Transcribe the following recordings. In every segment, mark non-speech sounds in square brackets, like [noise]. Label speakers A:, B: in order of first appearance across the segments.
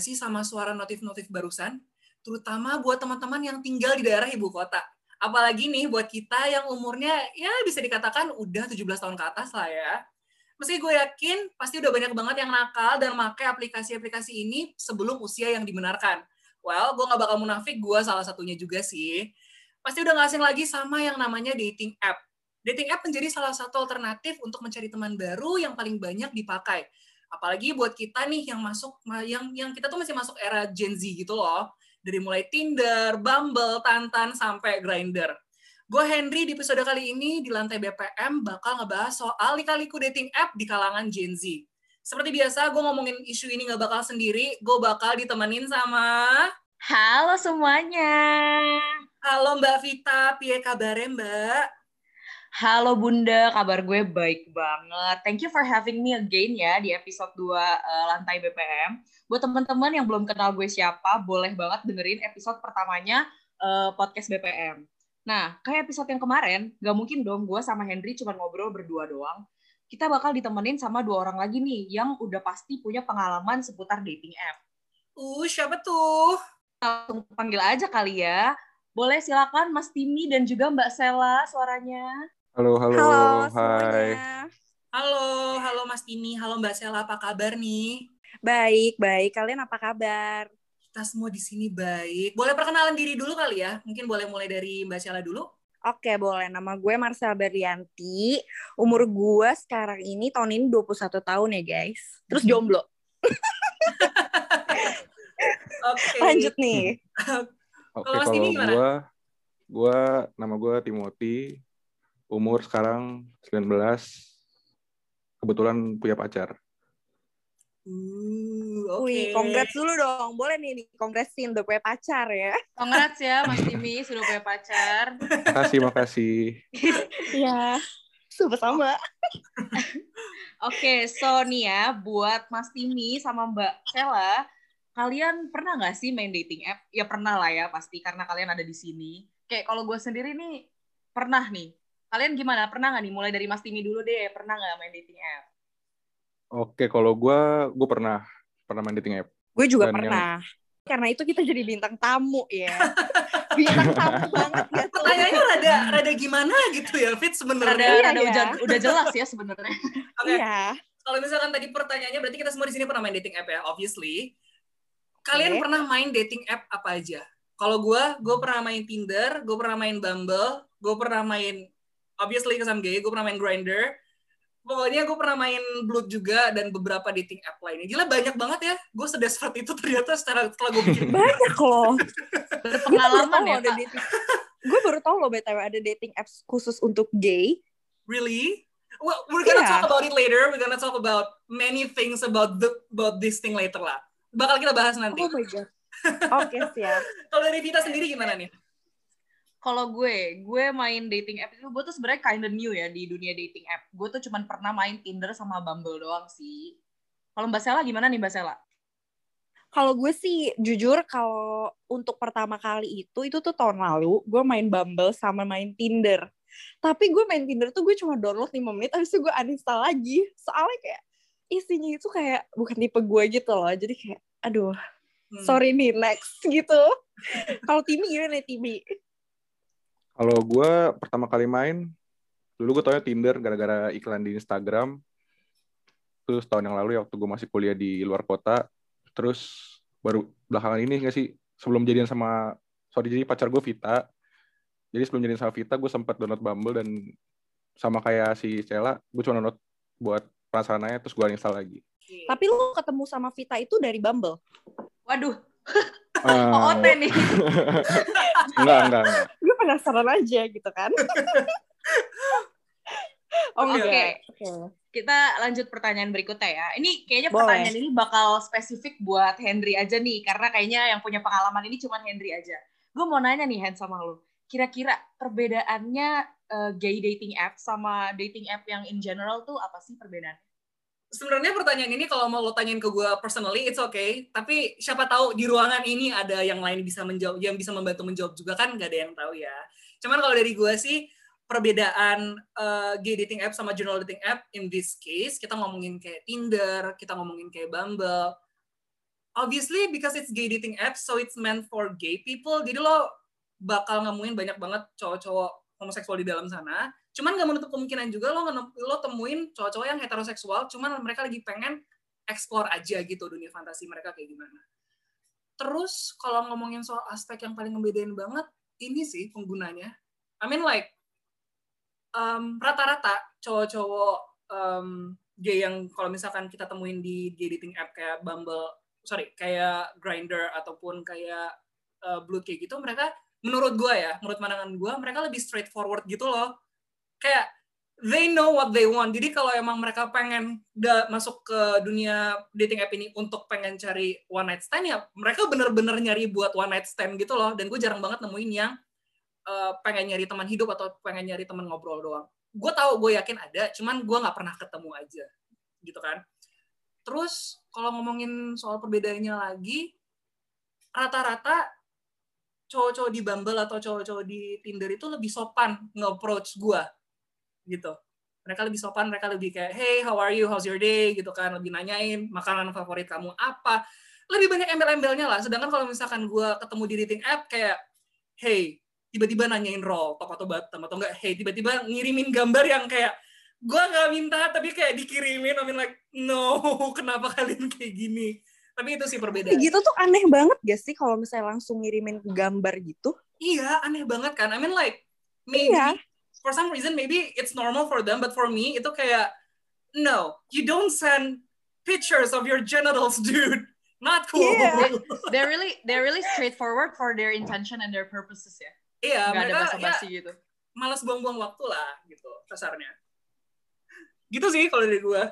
A: nggak sih sama suara notif-notif barusan? Terutama buat teman-teman yang tinggal di daerah ibu kota. Apalagi nih buat kita yang umurnya ya bisa dikatakan udah 17 tahun ke atas lah ya. Meski gue yakin pasti udah banyak banget yang nakal dan pakai aplikasi-aplikasi ini sebelum usia yang dibenarkan. Well, gue nggak bakal munafik, gue salah satunya juga sih. Pasti udah nggak asing lagi sama yang namanya dating app. Dating app menjadi salah satu alternatif untuk mencari teman baru yang paling banyak dipakai. Apalagi buat kita nih yang masuk yang yang kita tuh masih masuk era Gen Z gitu loh. Dari mulai Tinder, Bumble, Tantan sampai Grindr. Gue Henry di episode kali ini di lantai BPM bakal ngebahas soal lika-liku dating app di kalangan Gen Z. Seperti biasa, gue ngomongin isu ini nggak bakal sendiri, gue bakal ditemenin sama...
B: Halo semuanya.
A: Halo Mbak Vita, piye kabarnya Mbak?
B: Halo Bunda, kabar gue baik banget. Thank you for having me again ya di episode 2 uh, eh, Lantai BPM. Buat teman-teman yang belum kenal gue siapa, boleh banget dengerin episode pertamanya uh, podcast BPM. Nah, kayak episode yang kemarin, gak mungkin dong gue sama Henry cuma ngobrol berdua doang kita bakal ditemenin sama dua orang lagi nih yang udah pasti punya pengalaman seputar dating app.
A: Uh, siapa tuh?
B: Langsung panggil aja kali ya. Boleh silakan Mas Timi dan juga Mbak Sela suaranya.
C: Halo, halo,
D: halo
C: hai.
D: Semuanya.
A: Halo, halo Mas Timi, halo Mbak Sela, apa kabar nih?
D: Baik, baik. Kalian apa kabar?
A: Kita semua di sini baik. Boleh perkenalan diri dulu kali ya? Mungkin boleh mulai dari Mbak Sela dulu.
D: Oke, boleh. Nama gue Marcel Berlianti. Umur gue sekarang ini tahun ini 21 tahun ya, guys. Terus
A: Hmm.
D: jomblo. [laughs]
A: Oke.
D: Lanjut nih.
C: Oke,
A: Kalau
C: gua gua nama gua Timothy, umur sekarang 19. Kebetulan punya pacar.
A: Uh, oke.
D: Wih, congrats dulu dong. Boleh nih, nih congratsin udah punya pacar ya.
B: Congrats ya Mas Timi sudah punya pacar.
C: Makasih, makasih.
D: Iya. Sama-sama.
B: Oke, so nih ya buat Mas Timi sama Mbak Sela, kalian pernah nggak sih main dating app? Ya pernah lah ya pasti karena kalian ada di sini. Kayak kalau gue sendiri nih pernah nih. Kalian gimana? Pernah nggak nih? Mulai dari Mas Timi dulu deh. Pernah nggak main dating app?
C: Oke, kalau gua gua pernah pernah main dating app.
D: Gue juga
C: Dan yang-
D: pernah. Karena itu kita jadi bintang tamu ya. [laughs] bintang tamu banget ya.
A: Pertanyaannya rada rada gimana gitu ya, Fit
B: Rada,
A: sebenarnya.
D: Iya,
B: rada
D: iya.
B: udah, udah jelas ya sebenarnya. [laughs]
A: Oke.
D: Iya.
A: Kalau misalkan tadi pertanyaannya berarti kita semua di sini pernah main dating app ya, obviously. Kalian
D: Oke.
A: pernah main dating app apa aja? Kalau gue, gue pernah main Tinder, gue pernah main Bumble, gue pernah main, obviously because I'm gay, gue pernah main Grindr. Pokoknya gue pernah main Blood juga dan beberapa dating app lainnya. Gila banyak banget ya. Gue sedesperate itu ternyata setelah, setelah gue bikin. [laughs]
D: Banyak loh.
B: Berpengalaman ya, Pak.
D: dating. Gue baru tahu loh BTW ada dating apps khusus untuk gay.
A: Really? Well, we're gonna
D: Iya.
A: talk about it later. We're gonna talk about many things about the about this thing later lah. Bakal kita bahas nanti.
D: Oh my god. Oke, siap. [laughs]
A: Kalau dari Vita sendiri gimana nih?
B: Kalau gue, gue main dating app itu gue tuh sebenarnya kinda new ya di dunia dating app. Gue tuh cuman pernah main Tinder sama Bumble doang sih. Kalau Mbak Sela gimana nih Mbak Sela?
D: Kalau gue sih jujur kalau untuk pertama kali itu itu tuh tahun lalu gue main Bumble sama main Tinder. Tapi gue main Tinder tuh gue cuma download 5 menit habis itu gue uninstall lagi. Soalnya kayak isinya itu kayak bukan tipe gue gitu loh. Jadi kayak aduh,
A: Hmm.
D: sorry nih next gitu. kalau Timi gimana nih Timi?
C: Kalau gua pertama kali main, dulu gue taunya Tinder gara-gara iklan di Instagram. Terus tahun yang lalu ya waktu gue masih kuliah di luar kota. Terus baru belakangan ini nggak sih sebelum jadian sama sorry jadi pacar gue Vita. Jadi sebelum jadian sama Vita gue sempat download Bumble dan sama kayak si Cela, gue cuma download buat penasaran aja terus gue install lagi.
D: Tapi lu ketemu sama Vita itu dari Bumble.
B: Waduh, [laughs]
C: Ah,
B: OOT nih. [laughs]
C: enggak, enggak, enggak.
D: Gue penasaran aja gitu kan. oh, [laughs]
B: Oke,
D: enggak. Oke.
B: kita lanjut pertanyaan berikutnya ya. Ini kayaknya
D: Boleh.
B: pertanyaan ini bakal spesifik buat Henry aja nih, karena kayaknya yang punya pengalaman ini cuma Henry aja. Gue mau nanya nih Hen sama lu, kira-kira perbedaannya eh, gay dating app sama dating app yang in general tuh apa sih perbedaannya?
A: Sebenarnya pertanyaan ini kalau mau lo tanyain ke gue personally, it's okay. Tapi siapa tahu di ruangan ini ada yang lain bisa menjawab, yang bisa membantu menjawab juga kan nggak ada yang tahu ya. Cuman kalau dari gue sih perbedaan eh, gay dating app sama general dating app in this case kita ngomongin kayak Tinder, kita ngomongin kayak Bumble. obviously because it's gay dating app, so it's meant for gay people. Jadi lo bakal nemuin banyak banget cowok-cowok homoseksual di dalam sana. Cuman gak menutup kemungkinan juga lo lo temuin cowok-cowok yang heteroseksual, cuman mereka lagi pengen explore aja gitu dunia fantasi mereka kayak gimana. Terus kalau ngomongin soal aspek yang paling ngebedain banget, ini sih penggunanya. I mean like um, rata-rata cowok-cowok um, gay yang kalau misalkan kita temuin di gay dating app kayak Bumble, sorry, kayak Grinder ataupun kayak uh, Blue kayak gitu, mereka menurut gue ya, menurut pandangan gue, mereka lebih straightforward gitu loh. Kayak they know what they want. Jadi kalau emang mereka pengen masuk ke dunia dating app ini untuk pengen cari one night stand ya, mereka bener-bener nyari buat one night stand gitu loh. Dan gue jarang banget nemuin yang uh, pengen nyari teman hidup atau pengen nyari teman ngobrol doang. Gue tahu, gue yakin ada, cuman gue nggak pernah ketemu aja, gitu kan. Terus kalau ngomongin soal perbedaannya lagi, rata-rata cowok-cowok di Bumble atau cowok-cowok di Tinder itu lebih sopan nge-approach gue gitu. Mereka lebih sopan mereka lebih kayak hey how are you? How's your day? gitu kan lebih nanyain makanan favorit kamu apa? Lebih banyak embel-embelnya lah. Sedangkan kalau misalkan gue ketemu di dating app kayak hey tiba-tiba nanyain roll top atau bottom atau enggak hey tiba-tiba ngirimin gambar yang kayak gue nggak minta tapi kayak dikirimin I mean like no [laughs] kenapa kalian kayak gini tapi itu sih perbedaan
D: gitu tuh aneh banget gak sih kalau misalnya langsung ngirimin gambar gitu
A: iya aneh banget kan I mean like maybe
D: Iya.
A: for some reason maybe it's normal for them but for me itu kayak no you don't send pictures of your genitals [laughs] dude not cool
D: Iya. [laughs]
B: They're really they're really straightforward for their intention and their purposes ya.
A: iya
B: Gak ada
A: mereka ya
B: basa-basi gitu.
A: malas buang-buang waktu lah gitu kasarnya gitu sih kalau dari gue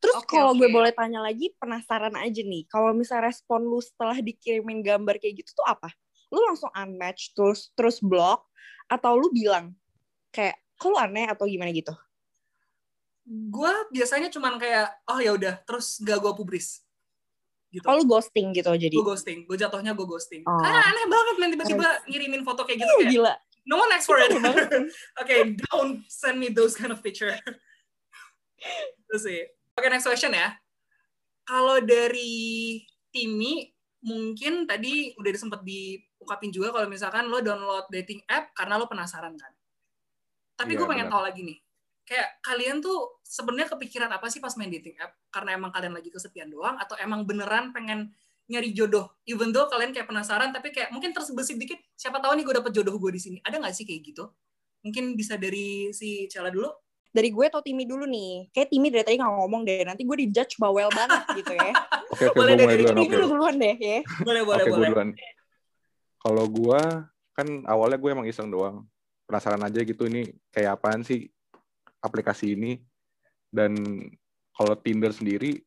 D: Terus
B: Oke,
D: kalau gue
B: oke.
D: boleh tanya lagi, penasaran aja nih. Kalau misalnya respon lu setelah dikirimin gambar kayak gitu tuh apa? Lu langsung unmatch terus terus block atau lu bilang kayak kalau aneh atau gimana gitu?
A: gue biasanya cuman kayak oh ya udah terus gak gue publis gitu
D: Kalau lu ghosting gitu jadi.
A: gue ghosting gue jatuhnya gue ghosting
D: Oh.
A: karena aneh banget men tiba-tiba ngirimin foto kayak gitu
D: Iya,
A: kayak
D: gila.
A: no one asked for it
D: banget. [laughs]
A: okay don't send me those kind of picture [laughs] itu sih oke next question ya. Kalau dari Timi mungkin tadi udah sempat diungkapin juga kalau misalkan lo download dating app karena lo penasaran kan. Tapi
C: Iya,
A: gue pengen
C: benar.
A: tahu lagi nih. Kayak kalian tuh sebenarnya kepikiran apa sih pas main dating app? Karena emang kalian lagi kesepian doang atau emang beneran pengen nyari jodoh? Even though kalian kayak penasaran tapi kayak mungkin tersebesit dikit siapa tahu nih gue dapet jodoh gue di sini. Ada nggak sih kayak gitu? Mungkin bisa dari si Cella dulu
D: Dari gue atau Timi dulu nih. Kayak Timi dari tadi nggak ngomong deh. Nanti gue dijudge bawel banget gitu ya. [laughs]
C: Oke oke
A: Boleh
C: gue mulai
A: dari
C: oke.
D: dulu duluan deh ya.
A: boleh boleh
C: Oke gue
A: boleh
C: duluan. Kalau gue kan awalnya gue emang iseng doang, penasaran aja gitu ini kayak apaan sih aplikasi ini. Dan kalau Tinder sendiri,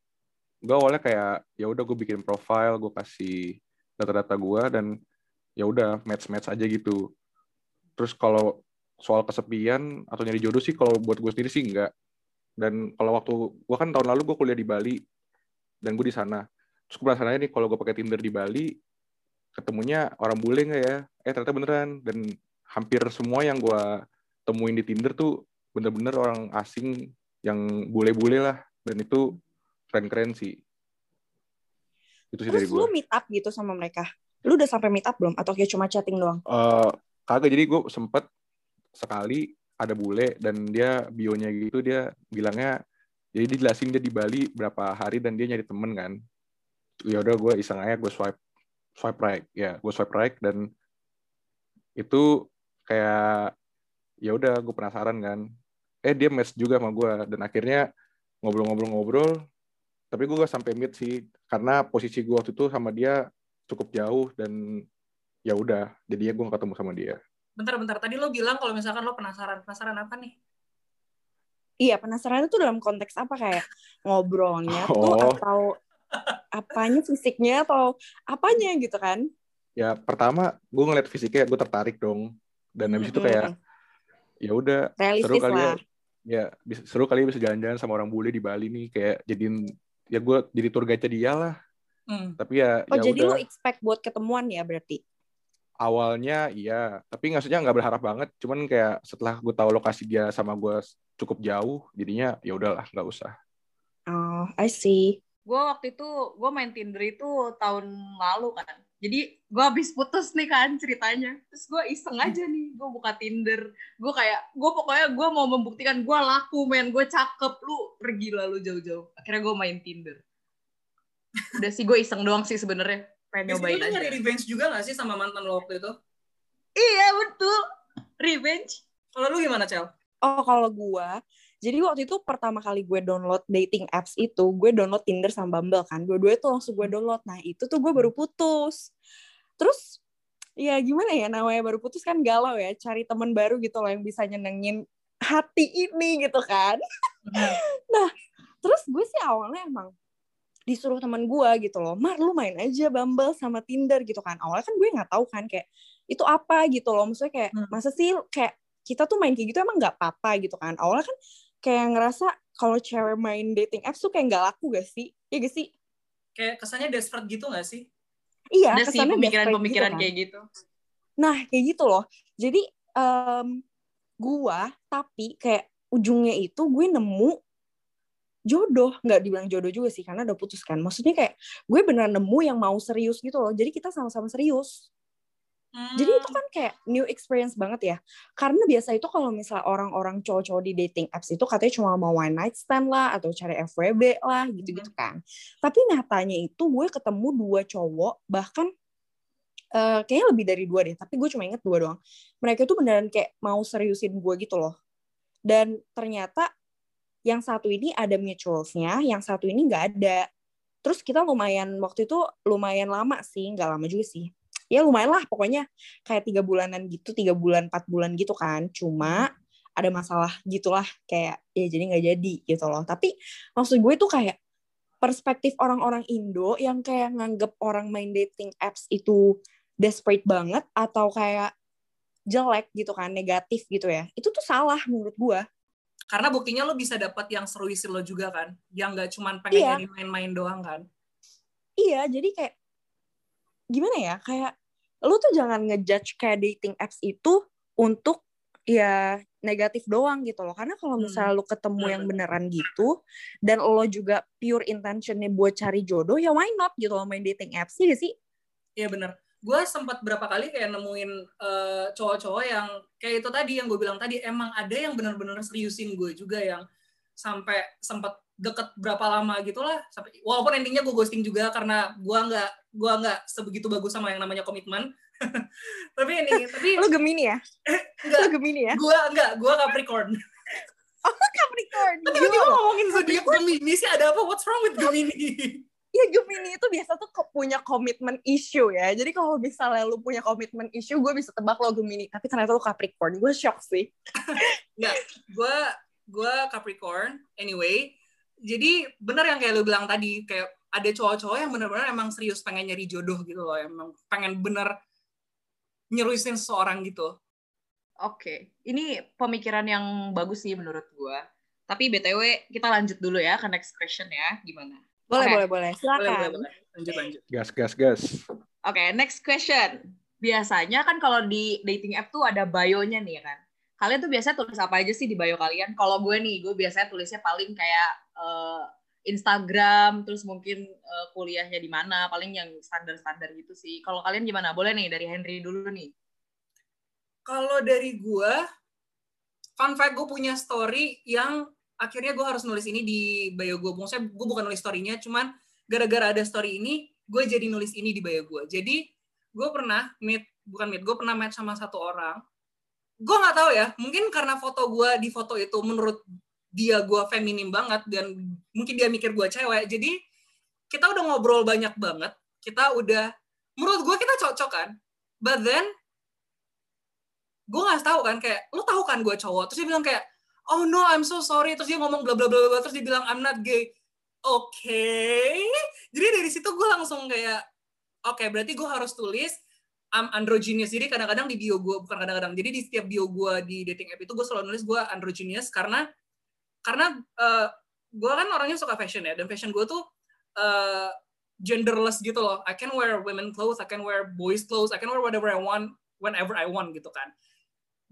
C: gue awalnya kayak ya udah gue bikin profile, gue kasih data-data gue dan ya udah match-match aja gitu. Terus kalau soal kesepian atau nyari jodoh sih kalau buat gue sendiri sih enggak. Dan kalau waktu gue kan tahun lalu gue kuliah di Bali dan gue di sana. Terus gue penasaran aja nih kalau gue pakai Tinder di Bali ketemunya orang bule nggak ya? Eh ternyata beneran dan hampir semua yang gue temuin di Tinder tuh bener-bener orang asing yang bule-bule lah dan itu keren-keren sih. Itu sih dari
D: Terus
C: gue.
D: lu meet up gitu sama mereka? Lu udah sampai meet up belum? Atau kayak cuma chatting doang?
C: Eh, kagak jadi gue sempet sekali ada bule dan dia bionya gitu dia bilangnya jadi dia jelasin dia di Bali berapa hari dan dia nyari temen kan. Ya udah gue iseng aja gue swipe swipe right. Ya gue swipe right dan itu kayak ya udah gue penasaran kan. Eh dia match juga sama gue dan akhirnya ngobrol-ngobrol-ngobrol tapi gue gak sampai meet sih karena posisi gue waktu itu sama dia cukup jauh dan ya udah jadi ya gue gak ketemu sama dia
A: bentar-bentar tadi lo bilang kalau misalkan lo penasaran penasaran apa nih
D: Iya, penasaran itu dalam konteks apa kayak ngobrolnya [laughs] tuh
C: Oh.
D: atau apanya fisiknya atau apanya gitu kan?
C: ya pertama gue ngeliat fisiknya gue tertarik dong dan habis itu kayak ya udah seru
D: realistis
C: kali ya
D: lah.
C: ya seru kali ya bisa jalan-jalan sama orang bule di Bali nih kayak jadiin ya gue jadi tour guide dia lah
A: Hmm.
C: tapi ya
D: Oh,
C: ya
D: jadi
C: udah
D: lu expect buat ketemuan ya berarti?
C: Awalnya iya. Tapi maksudnya nggak berharap banget. Cuman kayak setelah gue tahu lokasi dia sama gue cukup jauh jadinya ya udahlah nggak usah.
D: Oh, I see.
B: gue waktu itu gue main Tinder itu tahun lalu kan. Jadi gue habis putus nih kan ceritanya. Terus gue iseng aja nih gue buka Tinder. Gue kayak gue pokoknya gue mau membuktikan gue laku men. Gue cakep. Lu pergi lalu jauh-jauh. Akhirnya gue main Tinder. Udah sih gue iseng doang sih sebenarnya pengen nyobain aja
A: nyari revenge juga gak sih sama mantan lo waktu itu?
B: iya betul revenge
A: Kalau lu gimana, Cel?
D: Oh, kalau gua, jadi waktu itu pertama kali gue download dating apps itu, gue download Tinder sama Bumble kan. Dua-duanya tuh langsung gue download. Nah, itu tuh gue baru putus. Terus, ya gimana ya, namanya baru putus kan galau ya. Cari temen baru gitu loh yang bisa nyenengin hati ini gitu kan. [laughs] nah, terus gue sih awalnya emang disuruh temen gue gitu loh. Mar, lu main aja Bumble sama Tinder gitu kan. Awalnya kan gue nggak tahu kan kayak itu apa gitu loh. Maksudnya kayak,
A: Hmm.
D: masa sih kayak kita tuh main kayak gitu emang nggak apa-apa gitu kan. Awalnya kan kayak ngerasa kalau cewek main dating apps tuh kayak nggak laku gak sih? Iya gak sih?
A: Kayak kesannya desperate gitu gak sih?
D: Iya,
B: ada
D: kesannya desperate
B: pemikiran-pemikiran
D: gitu kan.
B: kayak gitu
D: Nah, kayak gitu loh. Jadi, em, gua tapi kayak ujungnya itu gue nemu jodoh. Nggak dibilang jodoh juga sih, karena udah putus kan. Maksudnya kayak gue beneran nemu yang mau serius gitu loh. Jadi kita sama-sama serius. Jadi itu kan kayak new experience banget ya. Karena biasa itu kalau misalnya orang-orang cowok-cowok di dating apps itu katanya cuma mau one night stand lah atau cari FWB lah gitu-gitu kan. Tapi nyatanya itu gue ketemu dua cowok bahkan eh, kayaknya lebih dari dua deh. Tapi gue cuma inget dua doang. Mereka tuh beneran kayak mau seriusin gue gitu loh. Dan ternyata yang satu ini ada mutualsnya, yang satu ini nggak ada. Terus kita lumayan waktu itu lumayan lama sih, nggak lama juga sih. Ya lumayan lah pokoknya kayak tiga bulanan gitu tiga bulan empat bulan gitu kan. Cuma ada masalah gitulah kayak ya jadi nggak jadi gitu loh. Tapi maksud gue tuh kayak perspektif orang-orang Indo yang kayak nganggep orang main dating apps itu desperate banget atau kayak jelek gitu kan negatif gitu ya. Itu tuh salah menurut gue
A: Karena buktinya lo bisa dapat yang seruisin lo juga kan. Yang nggak cuma pengen
D: Iya.
A: jadi main-main doang kan.
D: iya jadi kayak gimana ya kayak lu tuh jangan ngejudge kayak dating apps itu untuk ya negatif doang gitu loh karena kalau
A: Hmm.
D: misalnya lu ketemu yang
A: Bener.
D: beneran gitu dan lo juga pure intentionnya buat cari jodoh ya why not gitu loh main dating apps sih sih
A: Iya bener. Gue sempat berapa kali kayak nemuin eh, cowok-cowok yang kayak itu tadi yang gue bilang tadi emang ada yang bener-bener seriusin gue juga yang sampai sempat deket berapa lama gitu lah sampai walaupun endingnya gue ghosting juga karena gue nggak gue nggak sebegitu bagus sama yang namanya komitmen. [laughs] Tapi ini [laughs] tapi
D: lu gemini ya? [laughs]
A: Enggak
D: lu gemini ya?
A: Gue enggak gue Capricorn
D: Capricorn
A: tiba-tiba
D: Gila. loh.
A: ngomongin zodiak Gemini sih ada apa? What's wrong with Gemini
D: ya Gemini itu biasa tuh punya komitmen issue ya. Jadi kalau misalnya lu punya komitmen issue gue bisa tebak lo Gemini. Tapi ternyata lu Capricorn. Gue shock sih. [laughs]
A: Gue gue Capricorn. Anyway jadi bener yang kayak lu bilang tadi kayak ada cowok-cowok yang bener-bener emang serius pengen nyari jodoh gitu loh. Emang pengen bener nyeruisin seseorang gitu.
B: Oke, ini pemikiran yang bagus sih menurut gua. Tapi BTW kita lanjut dulu ya ke next question ya, gimana?
D: Boleh boleh boleh silakan
A: boleh boleh lanjut lanjut
C: Gas, gas, gas.
B: Oke, next question. Biasanya kan kalau di dating app tuh ada bio-nya nih kan. Kalian tuh biasanya tulis apa aja sih di bio kalian? Kalau gue nih, gue biasanya tulisnya paling kayak eh, Instagram, terus mungkin eh, kuliahnya di mana, paling yang standar-standar gitu sih. Kalau kalian gimana? Boleh nih dari Henry dulu nih.
A: kalau dari gue fun fact gue punya story yang akhirnya gue harus nulis ini di bio gue maksudnya gue bukan nulis storynya cuman gara-gara ada story ini gue jadi nulis ini di bio gue jadi gue pernah meet bukan meet gue pernah match sama satu orang. Gue nggak tahu ya mungkin karena foto gue di foto itu menurut dia gue feminim banget dan mungkin dia mikir gue cewek. Jadi kita udah ngobrol banyak banget. Kita udah menurut gue kita cocok kan. But then gue nggak tahu kan kayak lu tahu kan gue cowok? Terus dia bilang kayak oh no I'm so sorry. Terus dia ngomong bla bla bla bla terus dia bilang I'm not gay. Oke jadi dari situ gue langsung kayak oke berarti gue harus tulis I'm androgynous. Jadi kadang-kadang di bio gue bukan kadang-kadang jadi di setiap bio gue di dating app itu gue selalu nulis gue androgynous karena karena eh, gue kan orangnya suka fashion ya dan fashion gue tuh eh, genderless gitu loh. I can wear women clothes I can wear boys clothes I can wear whatever I want whenever I want gitu kan.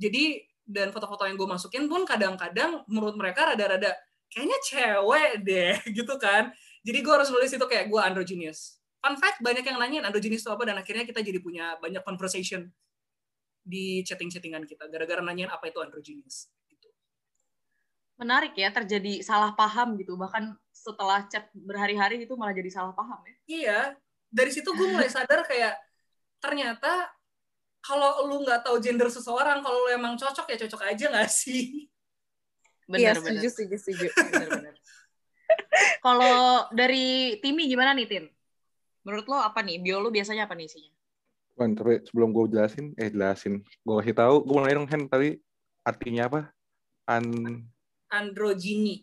A: Jadi dan foto-foto yang gue masukin pun kadang-kadang menurut mereka rada-rada kayaknya cewek deh [laughs] gitu kan Jadi gue harus nulis itu kayak gue androgynous. Fun fact, banyak yang nanyain androgynous itu apa, dan akhirnya kita jadi punya banyak conversation di chatting-chattingan kita, gara-gara nanyain apa itu androgynous. Gitu.
B: Menarik ya, terjadi salah paham gitu. Bahkan setelah chat berhari-hari itu malah jadi salah paham ya.
A: Iya, dari situ gue mulai sadar kayak, ternyata kalau lu nggak tahu gender seseorang, kalau lu emang cocok ya cocok aja nggak sih?
D: Iya,
B: Bener,
D: setuju,
B: bener.
D: setuju, setuju.
B: Bener, bener. Kalau dari Timi gimana nih, Tin? Menurut lo apa nih? Bio lo biasanya apa nih isinya?
C: Wan, tapi sebelum gue jelasin, eh jelasin. Gue kasih tahu, gue mulai dong, Hen, tadi artinya apa? An
A: Androgyny.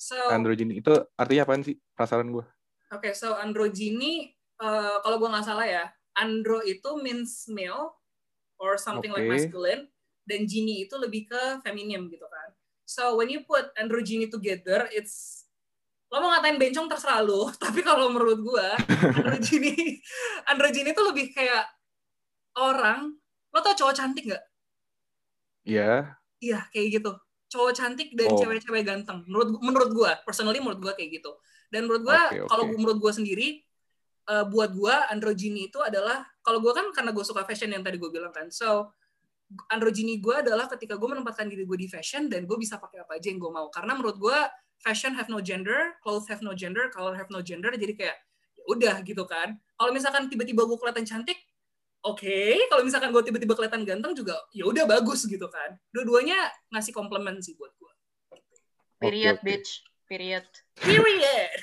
A: So,
C: androgyny. Itu artinya apaan sih? Penasaran gue.
A: Oke, so androgyny, uh, kalau gue nggak salah ya, andro itu means male or something like
C: Oke.
A: masculine, dan genie itu lebih ke feminim gitu kan. So when you put androgyny together, it's lo mau ngatain bencong terserah lo, [laughs] tapi kalau menurut gue, androgyny, androgyny itu lebih kayak orang, lo tau cowok cantik nggak?
C: Iya.
A: Iya, kayak gitu. Cowok cantik dan
C: Oh.
A: cewek-cewek ganteng. Menurut menurut gua, personally menurut gua kayak gitu. Dan menurut gua
C: Oke, oke.
A: kalau menurut gua sendiri eh, buat gua androgyny itu adalah kalau gua kan karena gua suka fashion yang tadi gua bilang kan. So androgyny gua adalah ketika gua menempatkan diri gua di fashion dan gua bisa pakai apa aja yang gua mau. Karena menurut gua fashion have no gender, clothes have no gender, color have no gender. Jadi kayak ya udah gitu kan. Kalau misalkan tiba-tiba gua kelihatan cantik, oke. Kalau misalkan gue tiba-tiba kelihatan ganteng juga, ya udah bagus gitu kan. Dua-duanya ngasih komplimen sih buat gue.
B: Period,
C: oke.
B: bitch. Period.
A: Period.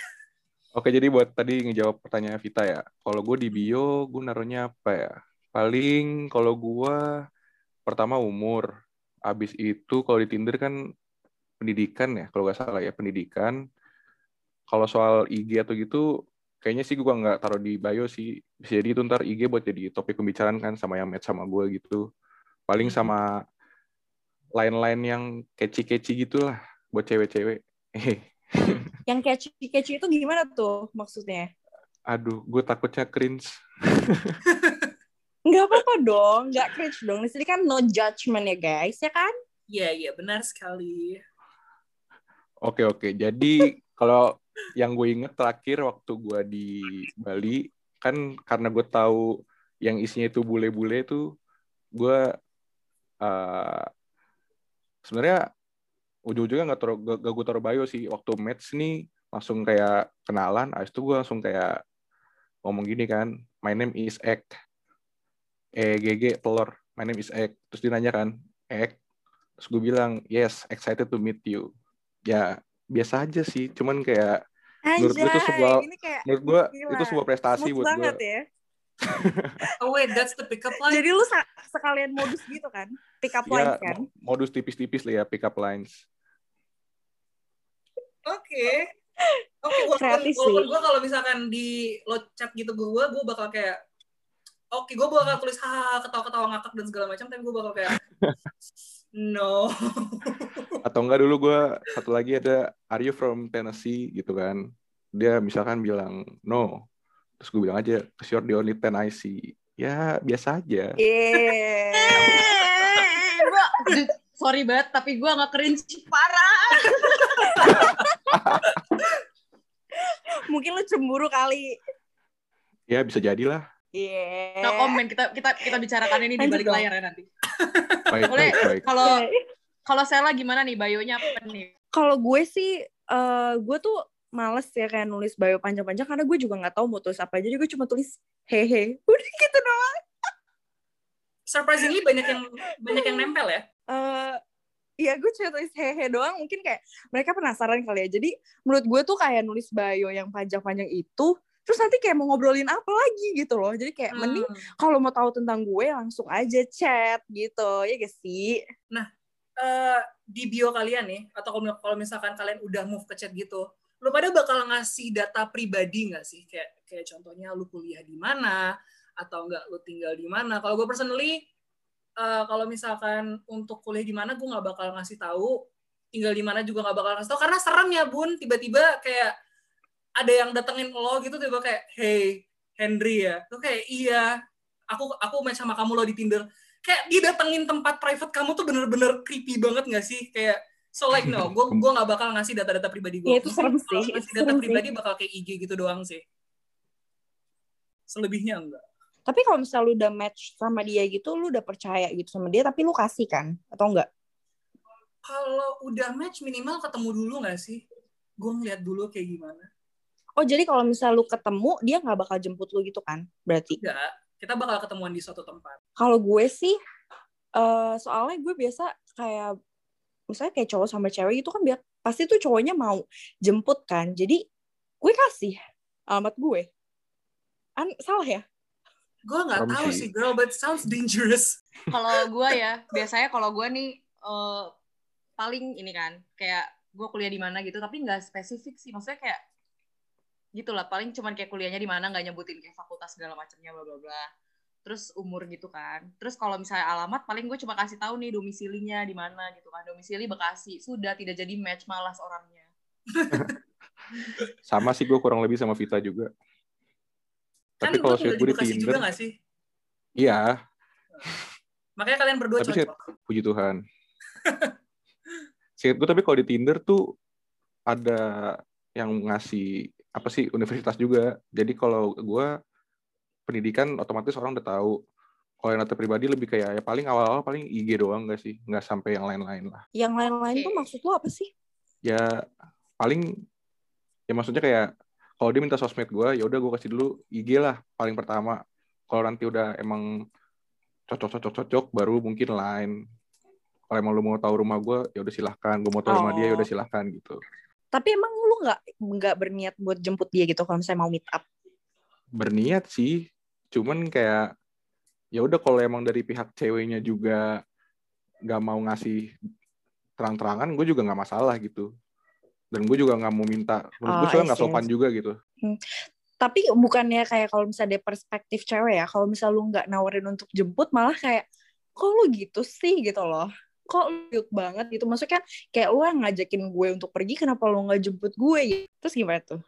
C: Oke, jadi buat tadi ngejawab pertanyaan Vita ya. Kalau gue di bio, gue naruhnya apa ya? Paling kalau gue pertama umur. Abis itu kalau di Tinder kan pendidikan ya, kalau nggak salah ya pendidikan. Kalau soal IG atau gitu, kayaknya sih gue nggak taruh di bio sih. Bisa jadi itu ntar IG buat jadi topik pembicaraan kan sama yang match sama gue gitu. Paling sama lain-lain yang catchy-catchy gitu lah buat cewek-cewek. [laughs]
D: Yang catchy-catchy itu gimana tuh maksudnya?
C: Aduh, gue takutnya cringe.
D: Nggak apa-apa dong, nggak cringe dong. Di sini kan no judgment ya guys, ya kan?
A: Iya, iya benar sekali.
C: Oke oke. Jadi kalau yang gue inget terakhir waktu gue di Bali kan karena gue tahu yang isinya itu bule-bule tuh gue uh, sebenarnya ujung-ujungnya nggak taruh gak, gue taruh bio sih waktu match nih langsung kayak kenalan. Abis itu gue langsung kayak ngomong gini kan, my name is Ek, E G G telur, my name is Ek. Terus dia nanya kan, Ek, terus gue bilang yes, excited to meet you ya biasa aja sih cuman kayak Menurut gue itu
D: Anjay,
C: sebuah- menurut gue
D: Gila.
C: itu sebuah prestasi
D: smooth
C: buat gue
D: ya. [laughs]
A: Oh wait, that's the pickup line?
D: Jadi lu sekalian modus gitu kan? Pick up
C: ya
D: lines kan?
C: mo- modus tipis-tipis lah ya pick up lines
A: Oke. Oke, [laughs] walaupun,
D: Kreatif sih.
A: walaupun gue kalau misalkan di lo chat gitu gue, gue bakal kayak Oke, gue bakal tulis hahaha ketawa-ketawa ngakak dan segala macam, tapi gue bakal kayak [laughs] no.
C: atau enggak dulu gue satu lagi ada are you from Tennessee gitu kan dia misalkan bilang no terus gue bilang aja cause you're the only ten I see ya biasa aja
D: Yeah. [laughs]
B: Gua, sorry banget, tapi gue nggak cringe parah. [laughs]
D: Mungkin lu cemburu kali.
C: ya bisa jadilah
D: Yeah.
B: No comment, kita kita kita bicarakan ini di balik layar ya nanti. [laughs]
C: baik
B: Boleh. Kalau kalau Sela gimana nih bayonya apa nih?
D: Kalau gue sih, eh gue tuh males ya kayak nulis bio panjang-panjang karena gue juga nggak tahu mau tulis apa. Jadi gue cuma tulis hehe. [laughs] Udah gitu doang.
A: Surprisingly banyak yang banyak yang nempel ya.
D: Iya gue cuma tulis hehe doang mungkin kayak mereka penasaran kali ya jadi menurut gue tuh kayak nulis bio yang panjang-panjang itu terus nanti kayak mau ngobrolin apa lagi gitu loh jadi kayak mending
A: Hmm.
D: kalau mau tahu tentang gue langsung aja chat gitu ya guys sih
A: Eh, di bio kalian nih, atau kalau kalau misalkan kalian udah move ke chat gitu, lu pada bakal ngasih data pribadi nggak sih? Kayak kayak contohnya lu kuliah di mana, atau enggak lu tinggal di mana? Kalau gue personally, eh, kalau misalkan untuk kuliah di mana, gue nggak bakal ngasih tahu. Tinggal di mana juga nggak bakal ngasih tahu, karena serem ya bun. Tiba-tiba kayak ada yang datengin lo gitu, tiba kayak, hey Henry ya, tuh kayak iya, aku aku match sama kamu lo di Tinder kayak didatengin tempat private kamu tuh bener-bener creepy banget gak sih? Kayak So like no, gue gue nggak bakal ngasih data-data pribadi gue.
D: Iya, itu serem sih,
A: Ngasih
D: itu
A: data
D: sih.
A: pribadi bakal kayak IG gitu doang sih. Selebihnya enggak.
D: Tapi kalau misalnya lu udah match sama dia gitu, lu udah percaya gitu sama dia, tapi lu kasih kan? Atau enggak?
A: Kalau udah match minimal ketemu dulu nggak sih? Gue ngeliat dulu kayak gimana.
D: Oh, jadi kalau misalnya lu ketemu, dia nggak bakal jemput lu gitu kan? Berarti.
A: Enggak, kita bakal ketemuan di suatu tempat.
D: Kalau gue sih, eh soalnya gue biasa kayak, misalnya kayak cowok sama cewek itu kan biar pasti tuh cowoknya mau jemput kan. Jadi gue kasih alamat gue. An salah ya?
A: Gue nggak tahu
C: sih.
A: girl, but sounds dangerous. [laughs]
B: Kalau gue ya, biasanya kalau gue nih eh, paling ini kan, kayak gue kuliah di mana gitu, tapi nggak spesifik sih. Maksudnya kayak gitu lah, paling cuman kayak kuliahnya di mana, nggak nyebutin kayak fakultas segala macamnya, bla bla bla. Terus umur gitu kan. Terus kalau misalnya alamat, paling gue cuma kasih tahu nih domisilinya di mana gitu kan. Domisili Bekasi. Sudah tidak jadi match, malas orangnya. [laughs]
C: Sama sih gue kurang lebih sama Vita juga.
A: Kan
C: Tapi
A: gue
C: kalau
A: di
C: gue di
A: Bekasi
C: Tinder,
A: juga nggak sih?
C: iya,
A: Makanya kalian berdua
C: Tapi sih-
A: cocok.
C: puji Tuhan. [laughs] Sweet gue tapi kalau di Tinder tuh ada yang ngasih apa sih universitas juga. Jadi kalau gue pendidikan otomatis orang udah tahu. Kalau yang data pribadi lebih kayak ya paling awal-awal paling IG doang gak sih, nggak sampai yang lain-lain lah.
D: Yang lain-lain tuh maksud lu apa sih?
C: ya paling ya maksudnya kayak kalau dia minta sosmed gue ya udah gue kasih dulu IG lah paling pertama. Kalau nanti udah emang cocok cocok cocok baru mungkin lain. Kalau emang lu mau tahu rumah gue ya udah silahkan. Gue mau tahu rumah dia ya
D: Oh.
C: udah silahkan gitu.
D: Tapi emang lu nggak nggak berniat buat jemput dia gitu kalau misalnya mau meet up?
C: berniat sih. Cuman kayak ya udah kalau emang dari pihak ceweknya juga nggak mau ngasih terang-terangan gue juga nggak masalah gitu dan gue juga nggak mau minta menurut gue
D: Oh,
C: soalnya nggak sopan juga gitu
D: Tapi bukannya kayak kalau misalnya dari perspektif cewek ya, kalau misalnya lu nggak nawarin untuk jemput malah kayak kok lu gitu sih gitu loh. Kok lu banget gitu. Maksudnya kan kayak lu yang ngajakin gue untuk pergi kenapa lu nggak jemput gue gitu. Terus gimana tuh?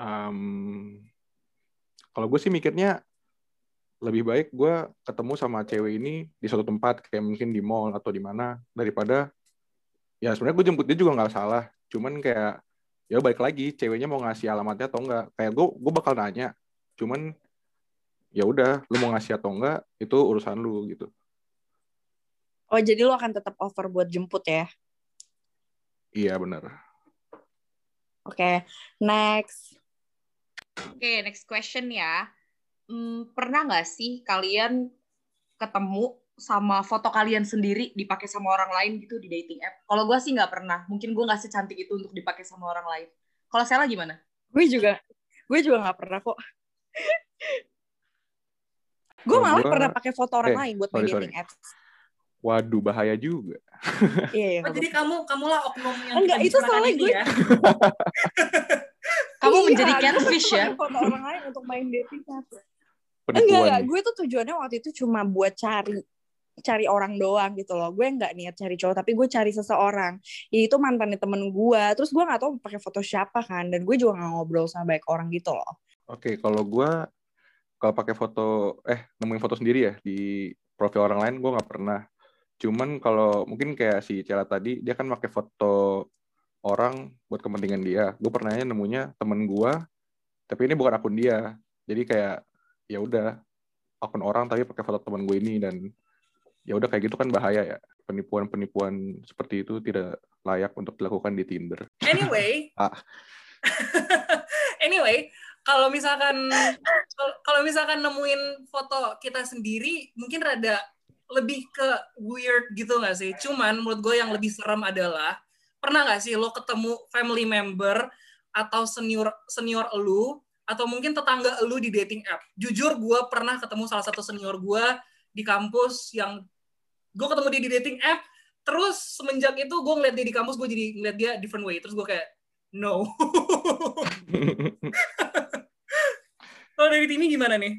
C: Em, kalau gue sih mikirnya lebih baik gue ketemu sama cewek ini di suatu tempat kayak mungkin di mall atau di mana daripada ya sebenarnya gue jemput dia juga nggak salah cuman kayak ya balik lagi ceweknya mau ngasih alamatnya atau enggak kayak gue gue bakal nanya cuman ya udah lu mau ngasih atau enggak itu urusan lu gitu
D: Oh jadi lu akan tetap offer buat jemput ya?
C: iya benar
D: Oke, next.
B: Oke, next question ya. Hmm, pernah nggak sih kalian ketemu sama foto kalian sendiri dipakai sama orang lain gitu di dating app? Kalau gue sih nggak pernah. Mungkin gue nggak secantik itu untuk dipakai sama orang lain. Kalau Sela gimana?
D: Gue juga, gue juga nggak pernah kok. [laughs] gue malah
C: gua-
D: pernah pakai foto orang
C: eh,
D: lain buat main
C: sorry, sorry.
D: dating apps.
C: waduh bahaya juga [laughs]
D: Iya, iya.
A: Oh, jadi kamu kamu lah oknum yang
D: Enggak, itu
A: ini
D: gue-
A: ya. [laughs]
B: Kamu
D: Iya,
B: menjadi catfish ya?
D: foto orang lain untuk main dating apps. Enggak, enggak. Gue tuh tujuannya waktu itu cuma buat cari cari orang doang gitu loh. Gue nggak niat cari cowok, tapi gue cari seseorang. Yaitu mantannya temen gue. Terus gue nggak tahu pakai foto siapa kan. Dan gue juga nggak ngobrol sama banyak orang gitu loh.
C: Oke, kalau gue kalau pakai foto eh nemuin foto sendiri ya di profil orang lain gue nggak pernah. Cuman kalau mungkin kayak si Cela tadi dia kan pakai foto orang buat kepentingan dia. Gue pernahnya nemunya temen gue, tapi ini bukan akun dia. Jadi kayak ya udah akun orang tapi pakai foto temen gue ini dan ya udah kayak gitu kan bahaya ya. Penipuan-penipuan seperti itu tidak layak untuk dilakukan di Tinder.
A: Anyway, [laughs]
C: Ah. [laughs]
A: anyway, kalau misalkan kalau- misalkan nemuin foto kita sendiri, mungkin rada lebih ke weird gitu nggak sih? Cuman menurut gue yang lebih serem adalah pernah nggak sih lo ketemu family member atau senior senior lu atau mungkin tetangga lu di dating app? Jujur gue pernah ketemu salah satu senior gue di kampus yang gue ketemu dia di dating app. Terus semenjak itu gue ngeliat dia di kampus, gue jadi ngeliat dia different way. Terus gue kayak, no. [laughs] Kalau dari Timi gimana nih?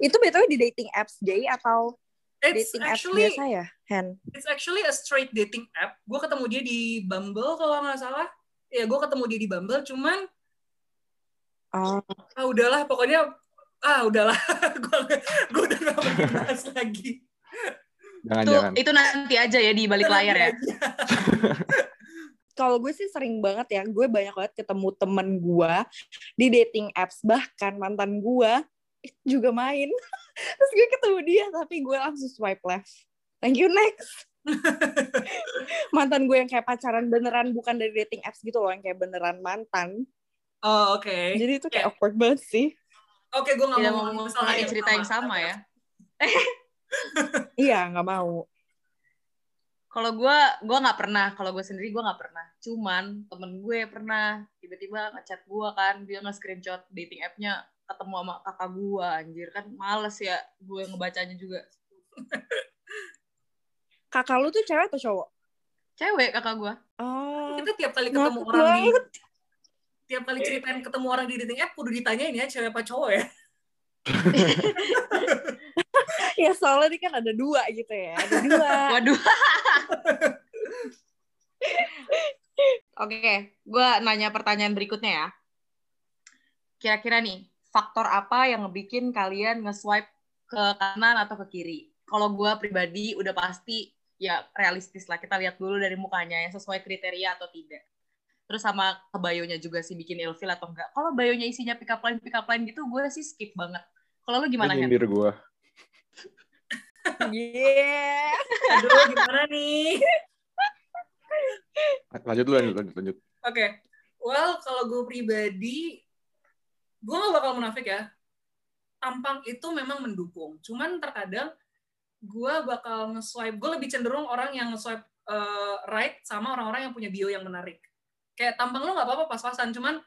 D: Itu btw di dating apps gay atau
A: It's
D: dating apps
A: actually
D: biasa ya, Hen?
A: it's actually a straight dating app. Gue ketemu dia di Bumble kalau nggak salah. Ya gue ketemu dia di Bumble, cuman
D: Oh,
A: ah udahlah pokoknya ah udahlah [laughs] gue gue udah gak mau bahas lagi.
C: Jangan
B: itu
C: jangan.
B: itu nanti aja ya di balik layar ya. [laughs]
D: Kalau gue sih sering banget ya, gue banyak banget ketemu temen gue di dating apps. Bahkan mantan gue juga main. [laughs] Terus gue ketemu dia, tapi gue langsung swipe left. Thank you, next. [laughs] mantan gue yang kayak pacaran beneran, bukan dari dating apps gitu loh, yang kayak beneran mantan.
A: Oh, oke.
D: Jadi itu kayak awkward banget sih.
A: Oke, gue nggak
B: Tidak
A: mau ngomongin masalah
B: cerita yang sama ya.
D: Iya, nggak mau.
B: Kalau gue, gue nggak pernah. Kalau gue sendiri gue nggak pernah. Cuman temen gue pernah tiba-tiba ngechat gue kan, dia nge-screenshot dating app-nya ketemu sama kakak gue, anjir kan males ya gue ngebacanya juga.
D: Kakak lu tuh cewek atau cowok?
B: Cewek kakak gue.
D: Oh,
A: Kita tiap kali ketemu orang di
D: banget.
A: tiap kali ceritain ketemu orang di dating app kudu ditanyain ya cewek apa cowok ya. [laughs] [laughs]
D: Ya soalnya ini kan ada dua gitu ya. Ada dua. [laughs]
B: Waduh. [laughs] Oke, gue nanya pertanyaan berikutnya ya. Kira-kira nih, faktor apa yang ngebikin kalian nge-swipe ke kanan atau ke kiri? Kalau gue pribadi udah pasti ya realistis lah. Kita lihat dulu dari mukanya yang sesuai kriteria atau tidak. Terus sama ke bio-nya juga sih bikin ilfil atau enggak. Kalau bio-nya isinya pick up line, pick up line gitu, gue sih skip banget. Kalau lu gimana,
C: Lu
B: Hen?
C: nyindir gue.
D: Yeah.
A: Aduh, gimana nih?
C: Lanjut dulu, lanjut, lanjut, lanjut.
A: Oke, well kalau gue pribadi, gue gak bakal munafik ya. Tampang itu memang mendukung. Cuman terkadang gue bakal nge-swipe, gue lebih cenderung orang yang nge-swipe eh, right sama orang-orang yang punya bio yang menarik. Kayak tampang lo gak apa-apa pas-pasan, cuman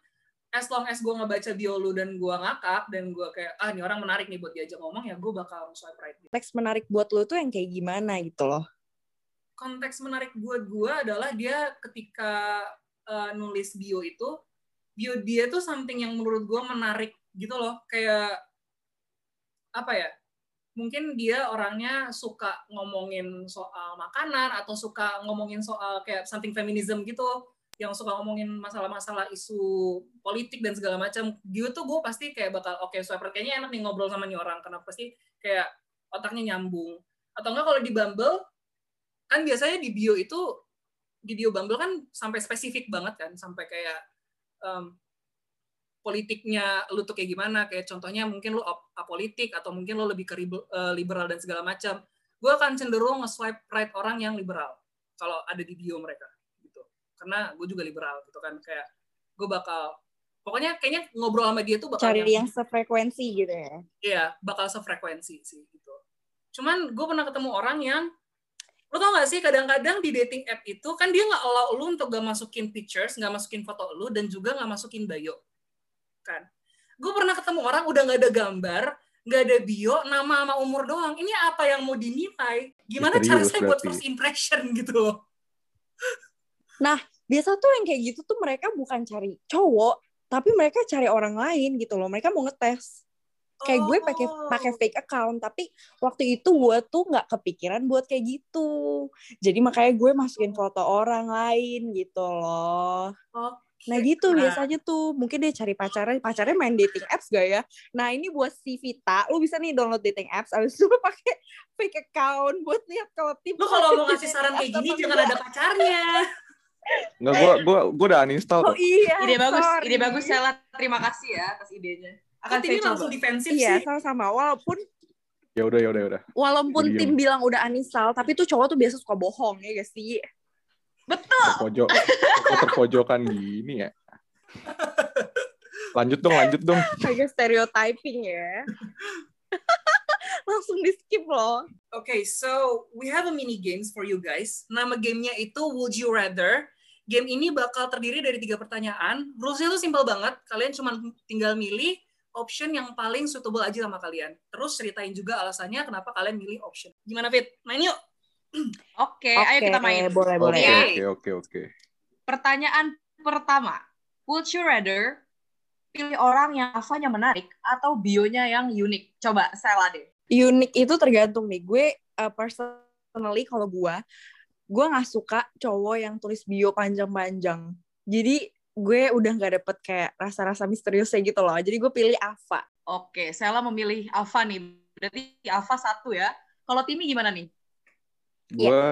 A: as long as gue ngebaca bio lu dan gue ngakak, dan gue kayak, ah ini orang menarik nih buat diajak ngomong, ya gue bakal nge-swipe right.
D: Teks menarik buat lu tuh yang kayak gimana gitu loh.
A: konteks menarik buat gue adalah dia ketika uh, nulis bio itu bio dia tuh something yang menurut gue menarik gitu loh kayak apa ya mungkin dia orangnya suka ngomongin soal makanan atau suka ngomongin soal kayak something feminism gitu yang suka ngomongin masalah-masalah isu politik dan segala macam dia tuh gue pasti kayak bakal oke okay, swiper kayaknya enak nih ngobrol sama nih orang karena pasti kayak otaknya nyambung. Atau enggak kalau di Bumble kan biasanya di bio itu di bio Bumble kan sampai spesifik banget kan sampai kayak um, politiknya lu tuh kayak gimana kayak contohnya mungkin lu ap- apolitik atau mungkin lu lebih ke eh, liberal dan segala macam. Gue akan cenderung nge-swipe right orang yang liberal kalau ada di bio mereka. gitu karena gue juga liberal gitu kan kayak gue bakal pokoknya kayaknya ngobrol sama dia tuh bakal
D: Cari
A: nyambung.
D: yang sefrekuensi gitu ya.
A: Iya, bakal sefrekuensi sih gitu. Cuman gue pernah ketemu orang yang lo tau gak sih kadang-kadang di dating app itu kan dia nggak allow lu untuk gak masukin pictures, nggak masukin foto lu dan juga nggak masukin bio, kan? Gue pernah ketemu orang udah nggak ada gambar, nggak ada bio, nama sama umur doang. Ini apa yang mau dinilai? Gimana cara
C: Misterius
A: saya buat
C: berarti.
A: first impression gitu?
D: Biasa tuh yang kayak gitu tuh mereka bukan cari cowok, tapi mereka cari orang lain gitu loh. Mereka mau ngetes. Kayak gue pakai
A: Oh.
D: pakai fake account, tapi waktu itu gue tuh nggak kepikiran buat kayak gitu. Jadi makanya gue masukin foto orang lain gitu loh.
A: Oke.
D: Nah gitu
A: Nah.
D: biasanya tuh mungkin dia cari pacarnya, pacarnya main dating apps gak ya? Nah ini buat si Vita, lu bisa nih download dating apps, abis itu lu pakai fake account buat lihat kalau tim
A: Lo kalau mau ngasih saran kayak gini jangan ada pacarnya.
C: Enggak, gua gua gua udah uninstall
D: Oh iya,
B: Ide bagus,
D: sorry.
B: ide bagus Sela. Terima kasih ya atas idenya. Akan
A: Kan
B: saya
A: ini
B: coba.
A: langsung defensif
D: Iya
A: sih.
D: sama-sama. Walaupun
C: Ya udah, ya udah, ya udah.
D: walaupun
C: Diem.
D: tim bilang udah uninstall, tapi tuh cowok tuh biasa suka bohong ya guys sih.
B: Betul.
C: Terpojok, terpojokan gini ya. [laughs] Lanjut dong, lanjut dong.
D: Agak stereotyping ya. Langsung di skip loh.
A: Okay, so we have a mini games for you guys. Nama gamenya itu Would You Rather. Game ini bakal terdiri dari tiga pertanyaan. Rulesnya tuh simple banget. Kalian cuma tinggal milih option yang paling suitable aja sama kalian. Terus ceritain juga alasannya kenapa kalian milih option. Gimana, Fit? Main yuk. [clears throat]
B: Oke, ayo kita main.
D: Boleh,
C: Oke,
D: boleh.
B: Oke.
C: oke, oke, oke.
B: Pertanyaan pertama. Would you rather pilih orang yang avanya menarik atau bionya yang unik? Coba Sela deh.
D: Unik itu tergantung nih. Gue uh, personally kalau gue, gue nggak suka cowok yang tulis bio panjang-panjang. Jadi gue udah nggak dapet kayak rasa-rasa misteriusnya gitu loh. Jadi gue pilih Ava.
B: Oke, Sela memilih Alfa nih. Berarti Alfa satu ya. Kalau Timi gimana nih?
C: gue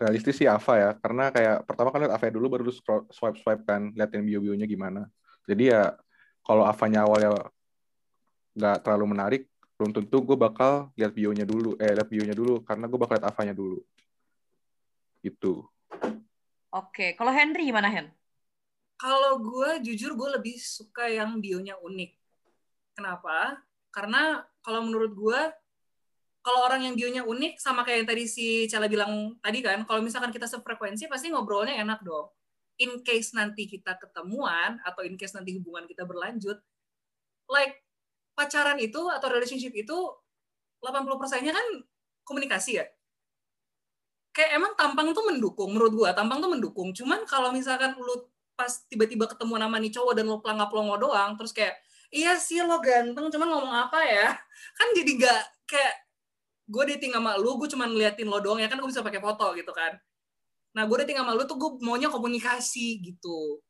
C: realistis sih Ava ya karena kayak pertama kan lihat Ava dulu baru swipe swipe kan liatin bio bionya gimana jadi ya kalau Avanya awalnya nggak terlalu menarik belum tentu gue bakal lihat bionya dulu eh lihat bionya dulu karena gue bakal lihat Avanya dulu itu
B: Oke, kalau Henry gimana Hen?
A: Kalau gue jujur gue lebih suka yang bionya unik. Kenapa? Karena kalau menurut gue, kalau orang yang bionya unik sama kayak yang tadi si Cala bilang tadi kan, kalau misalkan kita sefrekuensi pasti ngobrolnya enak dong. In case nanti kita ketemuan atau in case nanti hubungan kita berlanjut, like pacaran itu atau relationship itu 80%-nya kan komunikasi ya? Kayak emang tampang tuh mendukung menurut gua tampang tuh mendukung. Cuman kalau misalkan lu pas tiba-tiba ketemu nama nih cowok dan lo pelangap pelongo doang terus kayak iya sih lo ganteng cuman ngomong apa ya? [laughs] Kan jadi gak kayak gue dating sama lu gue cuman ngeliatin lo doang ya kan gue bisa pakai foto gitu kan. Nah gue dating sama lu tuh gue maunya komunikasi gitu.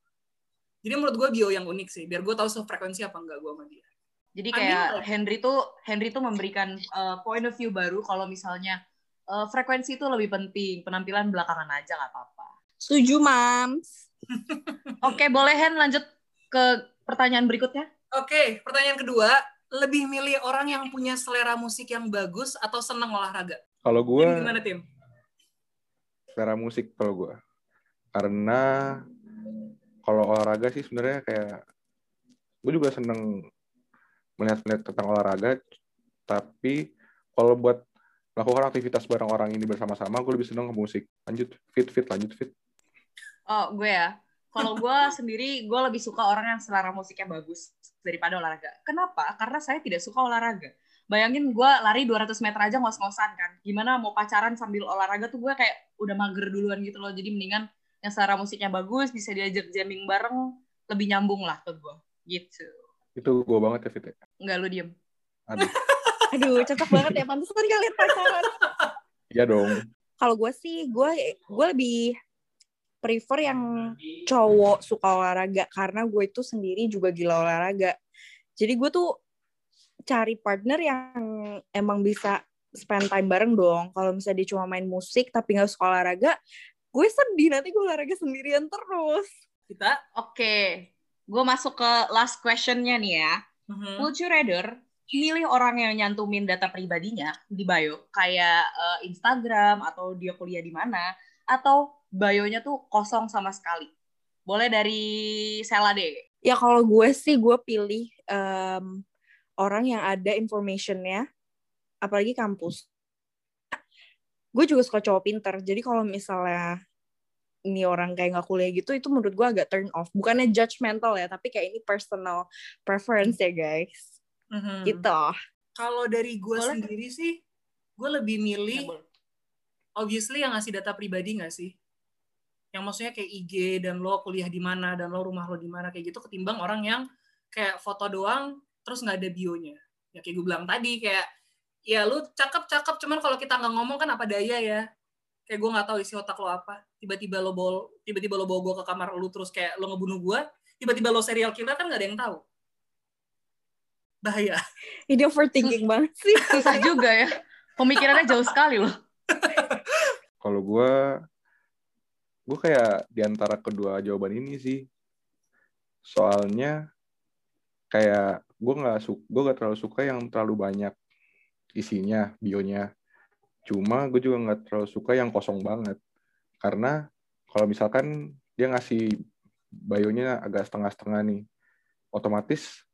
A: Jadi menurut gue bio yang unik sih biar gue tahu sefrekuensi apa enggak gue sama dia
B: Jadi kayak Henry tuh Henry tuh memberikan uh, point of view baru kalau misalnya uh, frekuensi itu lebih penting, penampilan belakangan aja nggak apa-apa.
D: Setuju, Mams. [laughs]
B: Oke, boleh Hen lanjut ke pertanyaan berikutnya?
A: Oke, pertanyaan kedua, lebih milih orang yang punya selera musik yang bagus atau senang olahraga?
C: kalau gue
A: Tim gimana tim?
C: selera musik kalau gue karena kalau olahraga sih sebenarnya kayak gue juga seneng melihat-melihat tentang olahraga tapi kalau buat melakukan aktivitas bareng orang ini bersama-sama gue lebih seneng ke musik lanjut fit fit lanjut fit
B: Oh, gue ya. Kalau gue [laughs] sendiri, gue lebih suka orang yang selera musiknya bagus daripada olahraga. Kenapa? Karena saya tidak suka olahraga. Bayangin gue lari 200 meter aja ngos-ngosan kan. Gimana mau pacaran sambil olahraga tuh gue kayak udah mager duluan gitu loh. Jadi mendingan yang selera musiknya bagus, bisa diajak jamming bareng, lebih nyambung lah ke gue. Gitu.
C: Itu gue banget ya fit ya.
B: Enggak, lu diem.
C: aduh [laughs]
D: Aduh, cocok banget ya. Pantesan kalian pacaran.
C: iya dong
D: Kalau gue sih, gue gue lebih prefer yang cowok suka olahraga karena gue itu sendiri juga gila olahraga. Jadi gue tuh cari partner yang emang bisa spend time bareng dong. Kalau misalnya dia cuma main musik tapi nggak suka olahraga, gue sedih nanti gue olahraga sendirian terus.
A: Kita?
B: Oke, gue masuk ke last questionnya nih ya.
A: Mhm.
B: Would you rather milih orang yang nyantumin data pribadinya di bio, kayak eh, Instagram atau dia kuliah di mana, atau bio-nya tuh kosong sama sekali? Boleh dari Sela deh.
D: Ya kalau gue sih gue pilih em, orang yang ada informationnya, apalagi kampus. Gue juga suka cowok pinter, jadi kalau misalnya ini orang kayak nggak kuliah gitu, itu menurut gue agak turn off. Bukannya judgmental ya, tapi kayak ini personal preference ya guys.
A: Mhm.
D: Gitu.
A: Kalau dari gue sendiri sih, gue lebih
B: Ya,
A: milih
B: boleh.
A: obviously yang ngasih data pribadi nggak sih? Yang maksudnya kayak IG dan lo kuliah di mana dan lo rumah lo di mana kayak gitu ketimbang orang yang kayak foto doang terus nggak ada bionya. Ya kayak gue bilang tadi kayak ya lu cakep-cakep cuman kalau kita nggak ngomong kan apa daya ya. Kayak gue nggak tahu isi otak lo apa. Tiba-tiba lo bawa tiba-tiba lo bawa gue ke kamar lo terus kayak lo ngebunuh gue, tiba-tiba lo serial killer kan nggak ada yang tahu. Bahaya.
D: Ini overthinking banget [laughs] sih.
B: Susah juga ya. Pemikirannya jauh sekali loh. [laughs]
C: kalau gue gue kayak di antara kedua jawaban ini sih soalnya kayak gue nggak su gue gak terlalu suka yang terlalu banyak isinya bionya cuma gue juga nggak terlalu suka yang kosong banget. Karena kalau misalkan dia ngasih bionya agak setengah-setengah nih otomatis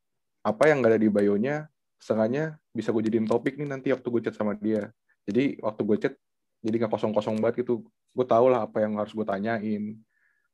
C: apa yang gak ada di bionya setengahnya bisa gue jadiin topik nih nanti waktu gue chat sama dia. Jadi waktu gue chat jadi nggak kosong-kosong banget gitu. Gue tau lah apa yang harus gue tanyain.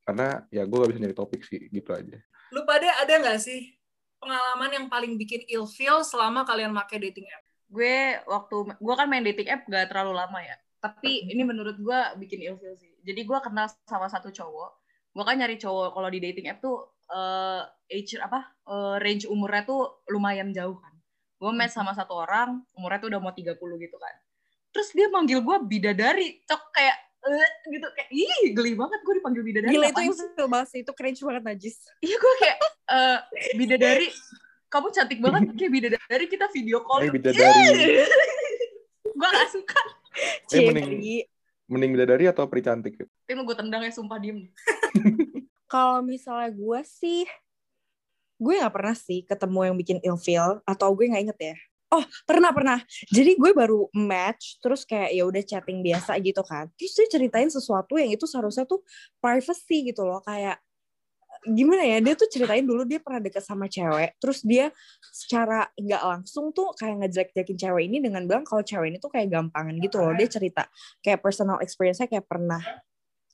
C: Karena ya gue gak bisa nyari topik sih gitu aja.
A: Lu pada ada nggak sih pengalaman yang paling bikin ilfeel selama kalian pakai dating app?
B: Gue waktu, gue kan main dating app gak terlalu lama ya. Tapi ini menurut gue bikin ilfeel sih. Jadi gue kenal sama satu cowok. Gue kan nyari cowok kalau di dating app tuh eh, age apa eh, range umurnya tuh lumayan jauh kan. Gue match sama satu orang, umurnya tuh udah mau 30 gitu kan. Terus dia manggil gue bidadari, cok kayak eh, gitu kayak ih geli banget gue dipanggil bidadari.
D: Gila itu yang
B: sih?
D: feel banget sih. Itu cringe banget najis.
B: Iya gue kayak eh, bidadari, kamu cantik banget [laughs] kayak bidadari kita video call.
C: eh bidadari [laughs]
B: gue gak suka.
C: Eh, mending-. Mending bidadari atau peri cantik?
B: Tim lu gue tendang ya, sumpah diem. [laughs]
D: Kalau misalnya gue sih, gue nggak pernah sih ketemu yang bikin ilfeel atau gue nggak inget ya. Oh pernah pernah. Jadi gue baru match terus kayak ya udah chatting biasa gitu kan. Terus dia ceritain sesuatu yang itu seharusnya tuh privacy gitu loh kayak gimana ya dia tuh ceritain dulu dia pernah deket sama cewek terus dia secara nggak langsung tuh kayak ngejelek-jelekin cewek ini dengan bilang kalau cewek ini tuh kayak gampangan gitu loh. Dia cerita kayak personal experience-nya kayak pernah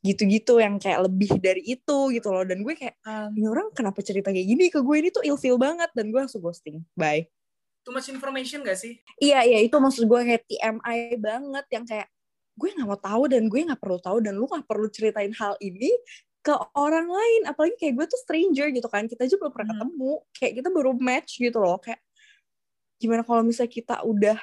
D: gitu-gitu yang kayak lebih dari itu gitu loh. Dan gue kayak
A: Um,
D: ini orang kenapa cerita kayak gini ke gue? Ini tuh ilfeel banget. Dan gue langsung ghosting. Bye.
A: Too much information gak sih?
D: iya iya itu maksud gue kayak TMI banget yang kayak gue nggak mau tahu dan gue nggak perlu tahu dan lu nggak perlu ceritain hal ini ke orang lain apalagi kayak gue tuh stranger gitu kan kita aja belum pernah
A: Hmm.
D: ketemu kayak kita baru match gitu loh kayak gimana kalau misalnya kita udah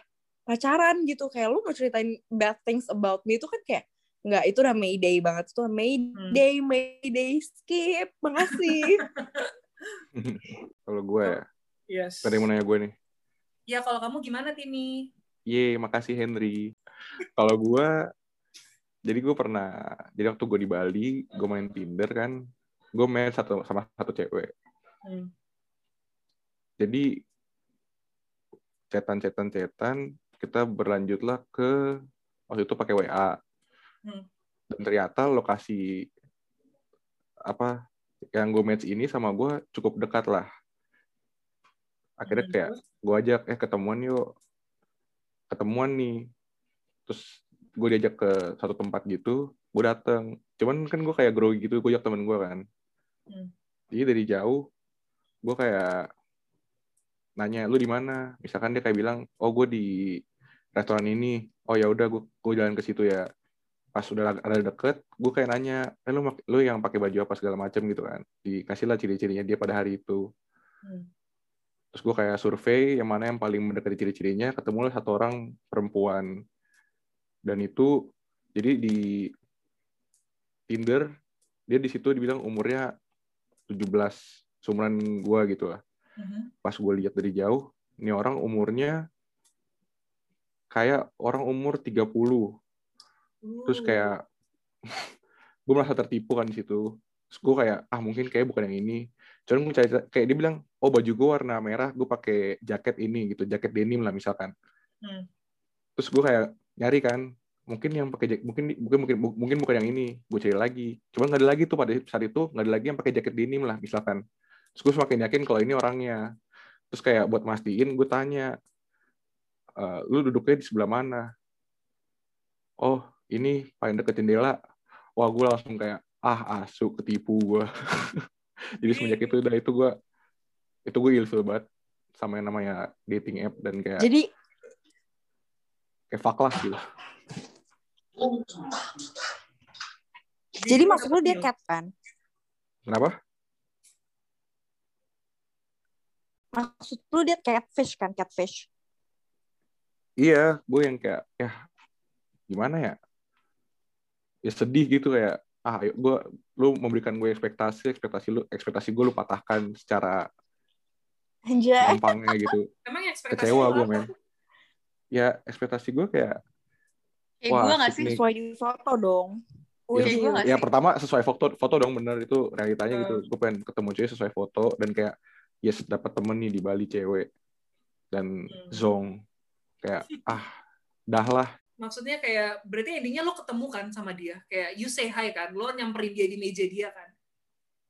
D: pacaran gitu kayak lu mau ceritain bad things about me itu kan kayak nggak itu udah mayday banget itu udah mayday mayday skip makasih [laughs]
C: Kalau gue ya,
A: Yes.
C: tadi mau nanya gue nih.
A: Ya kalau kamu gimana Tini?
C: Ye, makasih Henry. Kalau gue, jadi gue pernah, jadi waktu gue di Bali, gue main Tinder kan, gue main satu sama satu cewek.
A: Hmm.
C: Jadi cetan-cetan cetan kita berlanjutlah ke waktu itu pakai WA.
A: Hmm.
C: Dan ternyata lokasi apa yang gue match ini sama gue cukup dekat lah. Akhirnya
A: Hmm,
C: kayak gue ajak eh ketemuan yuk ketemuan nih terus gue diajak ke satu tempat gitu gue dateng. Cuman kan gue kayak grogi gitu gue ajak temen gue kan.
A: Hmm.
C: jadi dari jauh gue kayak nanya lu di mana? Misalkan dia kayak bilang oh gue di restoran ini. Oh ya udah gue gue jalan ke situ ya. Pas udah ada deket gue kayak nanya eh, lu lu yang pakai baju apa segala macam gitu kan? Dikasih lah ciri-cirinya dia pada hari itu.
A: Hmm.
C: terus gue kayak survei yang mana yang paling mendekati ciri-cirinya ketemulah satu orang perempuan dan itu jadi di Tinder dia di situ dibilang umurnya 17 seumuran gue gitu lah
A: Mhm.
C: pas gue lihat dari jauh ini orang umurnya kayak orang umur 30 terus
A: Uh.
C: kayak [laughs] gue merasa tertipu kan di situ terus gue kayak ah mungkin kayak bukan yang ini cuman gue cari kayak dia bilang oh baju gue warna merah gue pakai jaket ini gitu jaket denim lah misalkan
A: Hmm.
C: terus gue kayak nyari kan. Mungkin yang pakai mungkin mungkin mungkin mungkin bukan yang ini. Gue cari lagi. Cuman nggak ada lagi tuh pada saat itu. Nggak ada lagi yang pakai jaket denim lah misalkan. Terus gue semakin yakin kalau ini orangnya. Terus kayak buat mastiin gue tanya "Eh, lu duduknya di sebelah mana? Oh ini paling deket jendela. Wah gue langsung kayak ah asu ketipu gue [laughs] jadi semenjak itu udah itu gue itu gue ilfil banget sama yang namanya dating app dan kayak
D: jadi
C: kayak fuck lah gitu.
D: Jadi maksud lu dia cat kan?
C: Kenapa?
D: Maksud lu dia catfish kan catfish?
C: Iya gue yang kayak ya gimana ya? Ya sedih gitu kayak ah ayo gue lu memberikan gue ekspektasi ekspektasi lu ekspektasi gue lu patahkan secara
D: anjay.
C: gampangnya gitu.
A: Emang ekspektasi
C: kecewa gue
A: apa?
C: men ya ekspektasi gue kayak
B: Kayak
C: Wah,
B: gue gak sih?
D: sesuai di foto dong
C: ya,
B: gue
C: ya
B: sih?
C: pertama sesuai foto foto dong bener itu realitanya gitu
A: Hmm.
C: gue pengen ketemu cewek sesuai foto dan kayak yes dapat temen nih di Bali cewek dan
A: Hmm.
C: zong kayak ah dah lah
A: Maksudnya kayak berarti endingnya lo ketemu kan sama dia. Kayak you say hi kan, lo nyamperin dia di meja dia kan.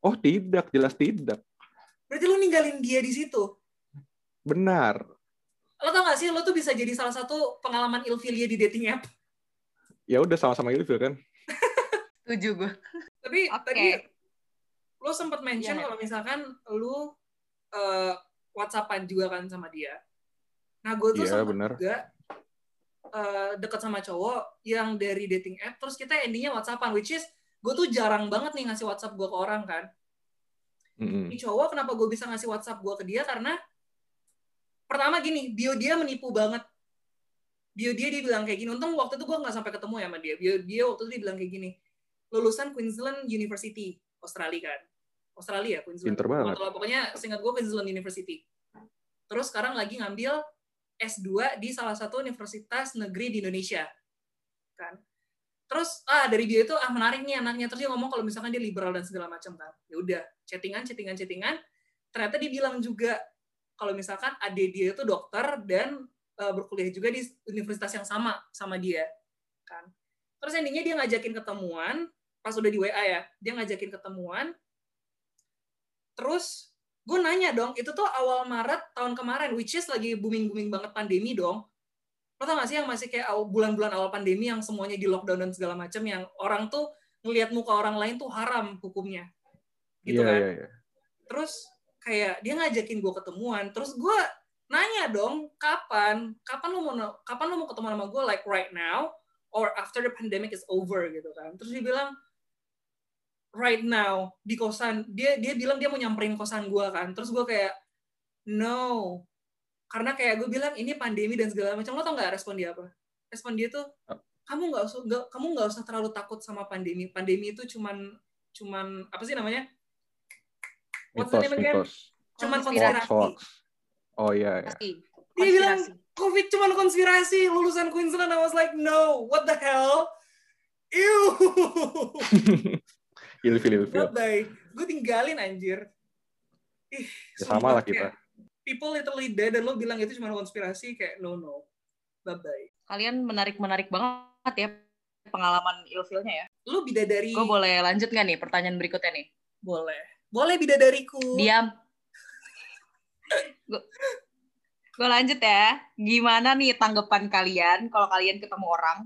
C: oh tidak jelas tidak
A: Berarti lo ninggalin dia di situ.
C: benar
A: Lo tau gak sih, lo tuh bisa jadi salah satu pengalaman ilfilia di dating app.
C: ya udah sama-sama ilfil kan [laughs]
B: Setuju gue.
A: Tapi
B: Oke.
A: tadi lo sempat mention
B: Iya.
A: kalau misalkan lo uh, WhatsAppan juga kan sama dia. Nah, gue tuh
C: Iya,
A: sempat
C: bener.
A: juga uh, deket sama cowok yang dari dating app, terus kita endingnya WhatsAppan, which is gue tuh jarang banget nih ngasih WhatsApp gue ke orang kan.
C: Mm-mm.
A: Ini cowok kenapa gue bisa ngasih WhatsApp gue ke dia karena pertama gini, bio dia menipu banget. Bio dia dia bilang kayak gini. Untung waktu itu gue nggak sampai ketemu ya sama dia. Bio dia waktu itu dia bilang kayak gini. Lulusan Queensland University, Australia kan. Australia, Queensland.
C: Pinter banget.
A: Kalau pokoknya seingat gue Queensland University. Terus sekarang lagi ngambil S2 di salah satu universitas negeri di Indonesia. Kan. terus ah dari dia itu ah menarik nih anaknya terus dia ngomong kalau misalkan dia liberal dan segala macam kan ya udah chattingan chattingan chattingan ternyata dia bilang juga kalau misalkan adik dia itu dokter dan uh, berkuliah juga di universitas yang sama sama dia kan. Terus endingnya dia ngajakin ketemuan pas udah di WA ya dia ngajakin ketemuan. Terus gue nanya dong itu tuh awal Maret tahun kemarin which is lagi booming booming banget pandemi dong. Lo tau gak sih yang masih kayak bulan-bulan awal pandemi yang semuanya di lockdown dan segala macam yang orang tuh ngelihat muka orang lain tuh haram hukumnya. Gitu
C: Iya,
A: kan?
C: iya, iya.
A: terus kayak dia ngajakin gue ketemuan terus gue nanya dong kapan? Kapan lu mau kapan lu mau ketemu sama gue like right now or after the pandemic is over? gitu kan. Terus dia bilang right now di kosan. Dia dia bilang dia mau nyamperin kosan gue kan. Terus gue kayak no. Karena kayak gue bilang ini pandemi dan segala macam. Lo tau nggak respon dia apa? Respon dia tuh kamu nggak usah nggak kamu nggak usah terlalu takut sama pandemi. Pandemi itu cuman cuman apa sih namanya
C: Mitos,
A: name again?
C: mitos.
A: cuman
B: Konspirasi.
C: Hoax, hoax. Oh iya, iya.
B: Pasti.
A: dia bilang covid cuman konspirasi lulusan Queensland I was like no what the hell Ew. [laughs]
C: ilfil, ilfil.
A: Bye. Gue tinggalin anjir. Ih,
C: Ya, sama lah
A: kayak,
C: kita.
A: People literally dead dan lo bilang itu cuma konspirasi kayak no no. Bye bye.
B: Kalian menarik-menarik banget ya pengalaman ilfilnya ya.
A: Lu bidadari
B: Gue boleh lanjut nggak nih pertanyaan berikutnya nih?
A: boleh. Boleh bidadariku.
B: Diam. Gue lanjut ya. Gimana nih tanggapan kalian kalau kalian ketemu orang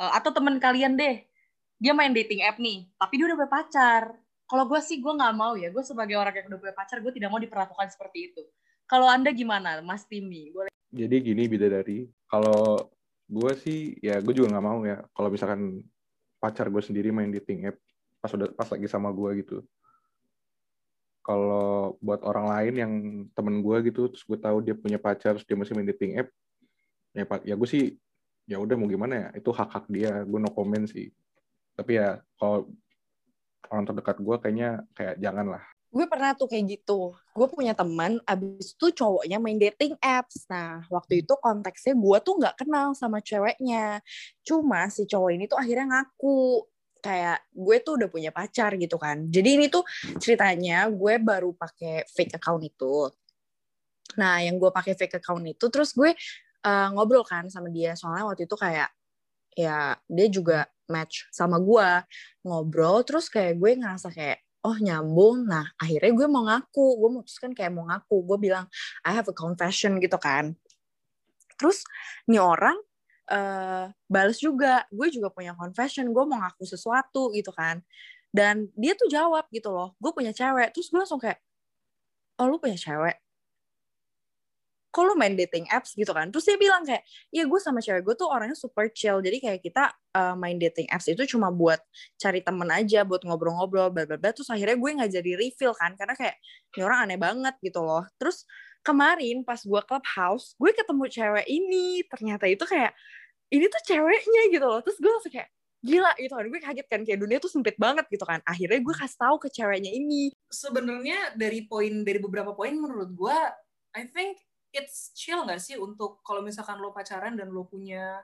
B: eh, atau temen kalian deh, dia main dating app nih, tapi dia udah punya pacar. Kalau gue sih gue nggak mau ya. Gue sebagai orang yang udah punya pacar, gue tidak mau diperlakukan seperti itu. Kalau anda gimana, Mas Timi? Boleh.
C: Jadi gini bidadari, kalau gue sih ya gue juga nggak mau ya kalau misalkan pacar gue sendiri main dating app pas udah pas lagi sama gue gitu. Kalau buat orang lain yang temen gue gitu, terus gue tahu dia punya pacar, terus dia masih main dating app, ya pa- ya gue sih ya udah mau gimana ya, itu hak hak dia, gue no comment sih. Tapi ya kalau orang terdekat gue kayaknya kayak jangan lah.
D: gue pernah tuh kayak gitu. Gue punya teman, abis itu cowoknya main dating apps. Nah, waktu itu konteksnya gue tuh nggak kenal sama ceweknya. Cuma si cowok ini tuh akhirnya ngaku kayak gue tuh udah punya pacar gitu kan. Jadi ini tuh ceritanya gue baru pakai fake account itu. Nah, yang gue pakai fake account itu, terus gue uh, ngobrol kan sama dia. Soalnya waktu itu kayak ya dia juga match sama gue ngobrol terus kayak gue ngerasa kayak oh nyambung nah akhirnya gue mau ngaku gue memutuskan kayak mau ngaku gue bilang I have a confession gitu kan terus nih orang uh, bales juga. Gue juga punya confession gue mau ngaku sesuatu gitu kan. Dan dia tuh jawab gitu loh gue punya cewek. Terus gue langsung kayak oh lu punya cewek? Kok lu main dating apps gitu kan? Terus dia bilang kayak iya gue sama cewek gue tuh orangnya super chill. Jadi kayak kita uh, main dating apps itu cuma buat cari temen aja buat ngobrol-ngobrol bla bla bla. Terus akhirnya gue nggak jadi reveal kan karena kayak ini orang aneh banget gitu loh. Terus kemarin pas gue clubhouse gue ketemu cewek ini ternyata itu kayak ini tuh ceweknya gitu loh. Terus gue langsung kayak gila gitu kan. Gue kaget kan kayak dunia tuh sempit banget gitu kan. Akhirnya gue kasih tahu ke ceweknya ini.
A: Sebenarnya dari poin dari beberapa poin menurut gue, I think it's chill nggak sih untuk kalau misalkan lo pacaran dan lo punya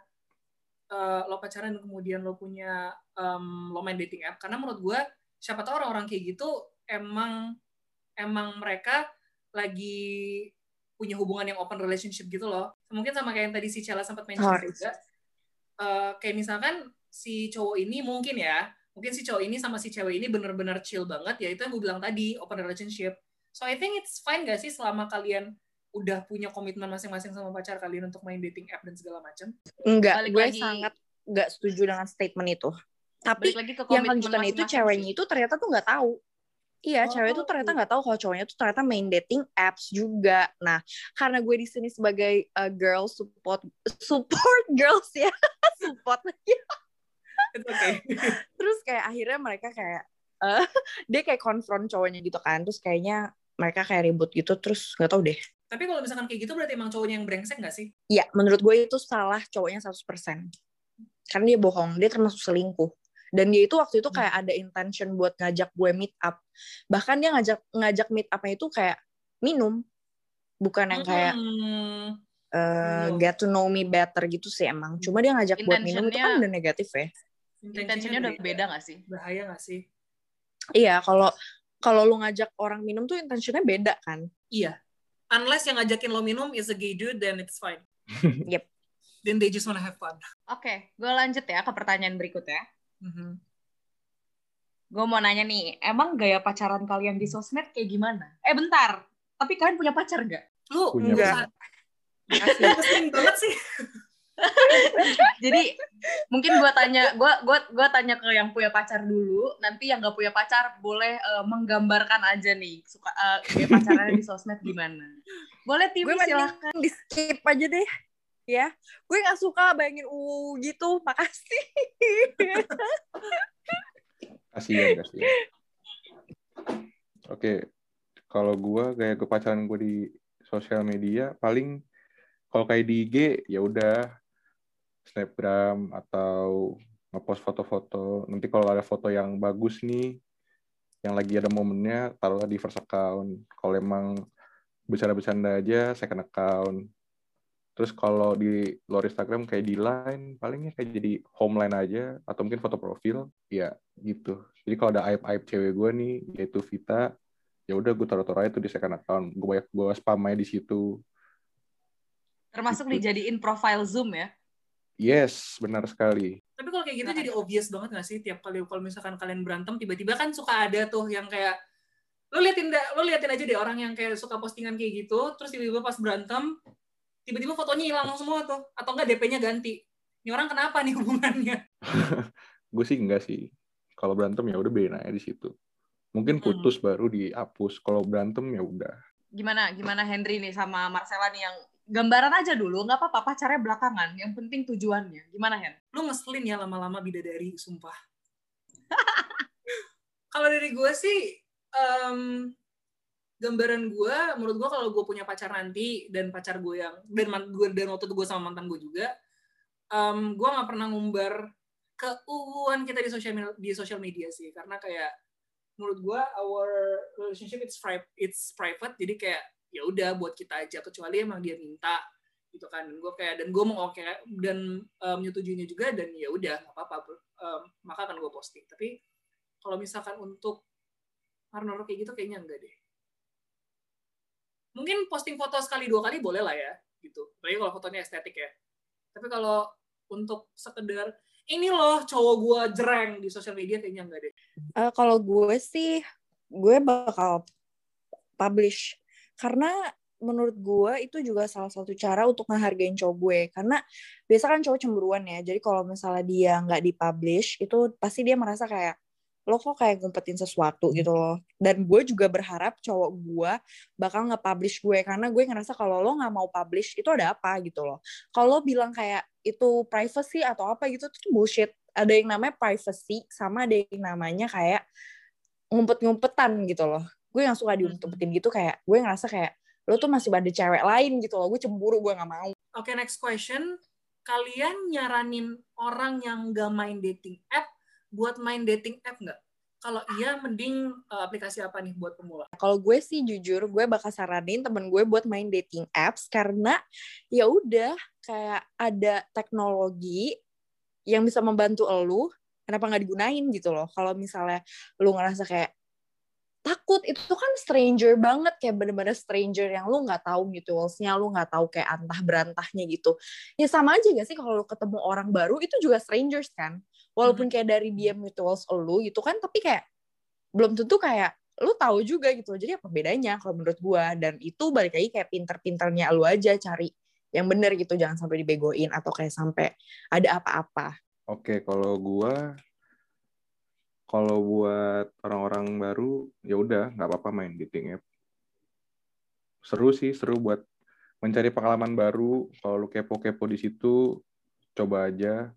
A: uh, lo pacaran dan kemudian lo punya um, lo main dating app. Karena menurut gue siapa tahu orang-orang kayak gitu emang emang mereka lagi punya hubungan yang open relationship gitu loh. Mungkin sama kayak yang tadi si Cella sempat mention
D: Oh,
A: juga Uh, kayak misalkan si cowok ini mungkin ya mungkin si cowok ini sama si cewek ini bener-bener chill banget ya itu yang gue bilang tadi open relationship. So I think it's fine gak sih selama kalian udah punya komitmen masing-masing sama pacar kalian untuk main dating app dan segala macam?
D: Enggak
B: Balik
D: gue
B: lagi.
D: sangat nggak setuju dengan statement itu. Tapi
B: lagi ke
D: yang
B: komitmen
D: lanjutan itu ceweknya itu ternyata tuh nggak tahu iya
A: Oh.
D: cewek itu ternyata nggak tahu kalau cowoknya tuh ternyata main dating apps juga nah karena gue di sini sebagai uh, girl support support [laughs] girls ya support
A: it's okay [laughs]
D: terus kayak akhirnya mereka kayak eh, [laughs] dia kayak konfront cowoknya gitu kan terus kayaknya mereka kayak ribut gitu terus nggak tahu deh
A: tapi kalau misalkan kayak gitu berarti emang cowoknya yang brengsek gak sih
D: Iya, menurut gue itu salah cowoknya 100%. Karena dia bohong, dia termasuk selingkuh. Dan dia itu waktu itu kayak ada intention buat ngajak gue meet up. Bahkan dia ngajak ngajak meet up-nya itu kayak minum. Bukan yang kayak
A: Hmm.
D: eh,
A: minum.
D: get to know me better gitu sih emang. Cuma dia ngajak buat minum itu kan
B: Intentionnya-
D: udah negatif ya.
B: Intentionnya udah beda gak sih?
A: Bahaya gak sih?
D: Iya, kalau kalau lu ngajak orang minum tuh intentionnya beda kan?
A: Iya. Unless yang ngajakin lo minum is a gay dude, then it's fine. [laughs]
D: Yep.
A: Then they just wanna have fun.
B: Oke, gue lanjut ya ke pertanyaan berikutnya.
A: Mhm.
B: Gue mau nanya nih, emang gaya pacaran kalian di sosmed kayak gimana? Eh bentar, tapi kalian punya pacar gak?
A: Lu
C: Punya,
A: enggak. Sering banget sih. [laughs]
B: Jadi mungkin gue tanya, gue gua gua tanya ke yang punya pacar dulu. Nanti yang gak punya pacar boleh eh, menggambarkan aja nih suka eh, gaya pacarannya di sosmed gimana. Boleh tim silahkan.
D: di skip aja deh. Ya, gue nggak suka bayangin uh gitu. Makasih.
C: Kasihan, kasihan. Oke, kalau gua gaya kepacaran gue di sosial media paling kalau kayak di IG ya udah snapgram atau ngepost foto-foto. Nanti kalau ada foto yang bagus nih, yang lagi ada momennya, taruhlah di first account. Kalau emang bercanda-bercanda aja, second account. Terus kalau di luar Instagram kayak di line, palingnya kayak jadi home line aja, atau mungkin foto profil, ya gitu. Jadi kalau ada aib-aib cewek gue nih, yaitu Vita, ya udah gue taruh-taruh aja tuh di second account. Gue banyak gue spam aja di situ.
B: Termasuk
C: Gitu.
B: dijadiin profile Zoom ya.
C: Yes, benar sekali.
A: Tapi kalau kayak gitu
B: Nah,
A: jadi obvious banget gak sih tiap kali kalau misalkan kalian berantem tiba-tiba kan suka ada tuh yang kayak lo liatin lo liatin aja deh orang yang kayak suka postingan kayak gitu terus tiba-tiba pas berantem tiba-tiba fotonya hilang semua tuh atau enggak DP-nya ganti. Ini orang kenapa nih hubungannya? [laughs]
C: Gue sih enggak sih. Kalau berantem ya udah bedain aja di situ. Mungkin
B: Hmm.
C: putus baru dihapus. Kalau berantem ya udah.
B: Gimana gimana Henry nih sama Marcella nih yang gambaran aja dulu, nggak apa-apa pacarnya belakangan. Yang penting tujuannya. Gimana Hen?
A: Lu ngeselin ya lama-lama bidadari, sumpah. [laughs] kalau dari gue sih, em, gambaran gue, menurut gue kalau gue punya pacar nanti dan pacar gue yang dan gue dan waktu itu gue sama mantan gue juga, em, gue nggak pernah ngumbar keuuan kita di sosial di sosial media sih, karena kayak menurut gue our relationship it's private, it's private, jadi kayak ya udah buat kita aja, kecuali emang dia minta gitu kan. Gue kayak dan gue mau oke dan um, menyetujuinya juga dan ya udah nggak apa-apa. Um, maka akan gue posting. Tapi kalau misalkan untuk naruh-naruh kayak gitu kayaknya enggak deh mungkin posting foto sekali dua kali boleh lah ya gitu apalagi kalau fotonya estetik ya tapi kalau untuk sekedar ini loh cowok gue jereng di sosial media kayaknya enggak deh
D: Eh, kalau gue sih, gue bakal publish. Karena menurut gue itu juga salah satu cara untuk ngehargain cowok gue. Karena biasa kan cowok cemburuan ya. Jadi kalau misalnya dia nggak dipublish, itu pasti dia merasa kayak, lo kok kayak ngumpetin sesuatu gitu loh. Dan gue juga berharap cowok gue bakal nge-publish gue. Karena gue ngerasa kalau lo nggak mau publish, itu ada apa gitu loh. Kalau lo bilang kayak itu privacy atau apa gitu, itu bullshit ada yang namanya privacy sama ada yang namanya kayak ngumpet-ngumpetan gitu loh. Gue yang suka diumpet-umpetin gitu kayak gue ngerasa kayak lo tuh masih ada cewek lain gitu loh. Gue cemburu, gue nggak mau.
A: oke next question kalian nyaranin orang yang nggak main dating app buat main dating app nggak? Kalau iya mending uh, aplikasi apa nih buat pemula?
D: Kalau gue sih jujur gue bakal saranin temen gue buat main dating apps karena ya udah kayak ada teknologi yang bisa membantu elu kenapa nggak digunain gitu loh. Kalau misalnya lu ngerasa kayak takut itu kan stranger banget kayak bener-bener stranger yang lu nggak tahu mutualsnya lu nggak tahu kayak antah berantahnya gitu. Ya sama aja gak sih kalau lu ketemu orang baru itu juga strangers kan walaupun kayak dari dia mutuals elu gitu kan tapi kayak belum tentu kayak lu tahu juga gitu jadi apa bedanya kalau menurut gua dan itu balik lagi kayak pinter-pinternya lu aja cari yang bener gitu jangan sampai dibegoin atau kayak sampai ada apa-apa
C: Oke, kalau gua kalau buat orang-orang baru ya udah nggak apa-apa main dating app. Seru sih, seru buat mencari pengalaman baru. Kalau lu kepo-kepo di situ, coba aja.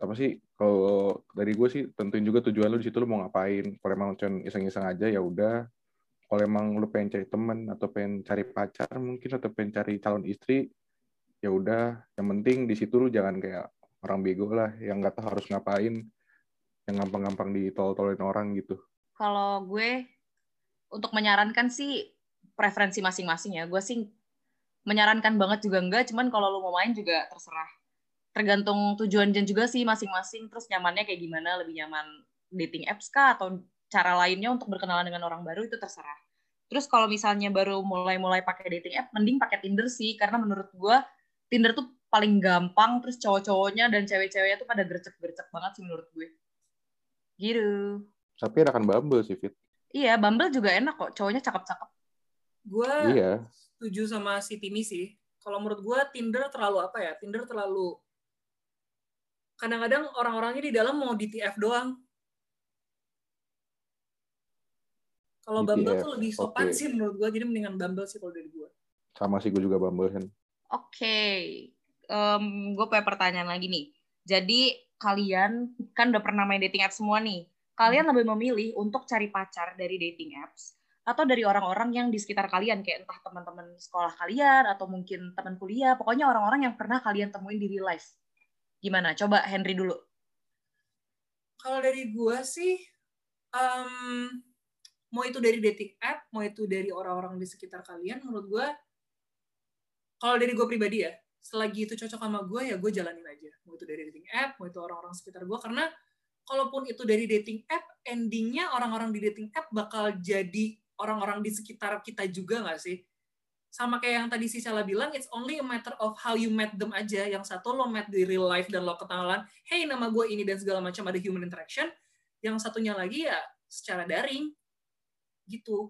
C: Apa sih? Kalau dari gue sih tentuin juga tujuan lu di situ lu mau ngapain. Kalau emang cuma iseng-iseng aja ya udah. Kalau emang lu pengen cari temen atau pengen cari pacar mungkin atau pengen cari calon istri, ya udah. Yang penting di situ lu jangan kayak orang bego lah yang nggak tahu harus ngapain yang gampang-gampang ditol-tolin orang gitu
B: Kalau gue untuk menyarankan sih preferensi masing-masing ya. Gue sih menyarankan banget juga enggak, cuman kalau lu mau main juga terserah. Tergantung tujuan dan juga sih masing-masing. Terus nyamannya kayak gimana? Lebih nyaman dating apps kah? Atau cara lainnya untuk berkenalan dengan orang baru? Itu terserah. Terus kalau misalnya baru mulai-mulai pakai dating app mending pakai Tinder sih. Karena menurut gue Tinder tuh paling gampang. Terus cowok-cowoknya dan cewek-ceweknya tuh pada gercep-gercep banget sih menurut gue. Gitu.
C: Tapi enakan Bumble sih, Fit.
B: iya Bumble juga enak kok. Cowoknya cakep-cakep.
A: Gue
C: Iya.
A: setuju sama si Timi sih. Kalau menurut gue Tinder terlalu apa ya? Tinder terlalu kadang-kadang orang-orangnya di dalam mau DTF doang. Kalau Bumble tuh lebih sopan
C: oke.
A: sih menurut gue, jadi mendingan Bumble sih kalau dari gue.
C: Sama sih gue juga Bumble kan.
B: Oke, gue punya pertanyaan lagi nih. Jadi kalian kan udah pernah main dating apps semua nih. Kalian lebih memilih untuk cari pacar dari dating apps atau dari orang-orang yang di sekitar kalian kayak entah teman-teman sekolah kalian atau mungkin teman kuliah, pokoknya orang-orang yang pernah kalian temuin di real life. Gimana? Coba Henry dulu.
A: Kalau dari gue sih, em, mau itu dari dating app, mau itu dari orang-orang di sekitar kalian, menurut gue, kalau dari gue pribadi ya, selagi itu cocok sama gue, ya gue jalanin aja. Mau itu dari dating app, mau itu orang-orang sekitar gue, karena kalaupun itu dari dating app, endingnya orang-orang di dating app bakal jadi orang-orang di sekitar kita juga nggak sih? Sama kayak yang tadi si Sela bilang, it's only a matter of how you met them aja. Yang satu lo met di real life dan lo kenalan, hey nama gue ini dan segala macam ada human interaction. Yang satunya lagi ya secara daring. Gitu.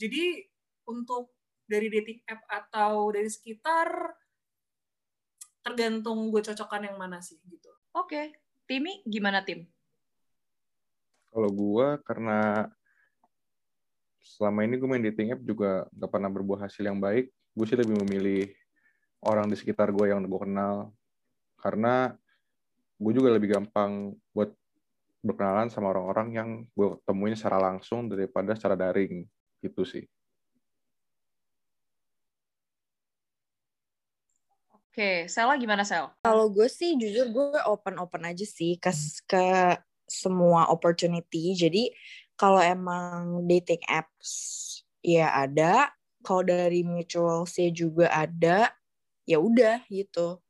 A: Jadi untuk dari dating app atau dari sekitar, tergantung gue cocokan yang mana sih gitu.
B: Oke, Timi gimana tim?
C: Kalau gue karena selama ini gue main dating app juga nggak pernah berbuah hasil yang baik. Gue sih lebih memilih orang di sekitar gue yang gue kenal. Karena gue juga lebih gampang buat berkenalan sama orang-orang yang gue temuin secara langsung daripada secara daring. Gitu sih.
B: Oke, Sela gimana Sel?
D: Kalau gue sih jujur gue open-open aja sih ke ke semua opportunity. Jadi kalau emang dating apps ya ada, kalau dari mutual sih juga ada, ya udah gitu.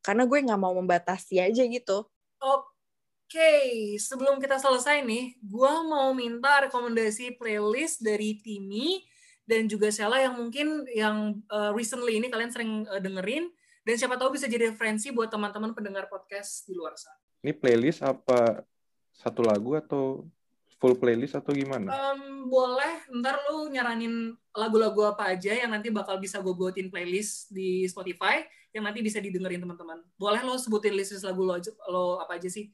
D: Karena gue nggak mau membatasi aja gitu.
A: Oke, sebelum kita selesai nih, gue mau minta rekomendasi playlist dari Timi dan juga Sela yang mungkin yang uh, recently ini kalian sering uh, dengerin dan siapa tahu bisa jadi referensi buat teman-teman pendengar podcast di luar sana.
C: Ini playlist apa satu lagu atau full playlist atau gimana?
A: Um, boleh, ntar lu nyaranin lagu-lagu apa aja yang nanti bakal bisa gue buatin playlist di Spotify yang nanti bisa didengerin teman-teman. Boleh lo sebutin list lagu lo, lo apa aja sih?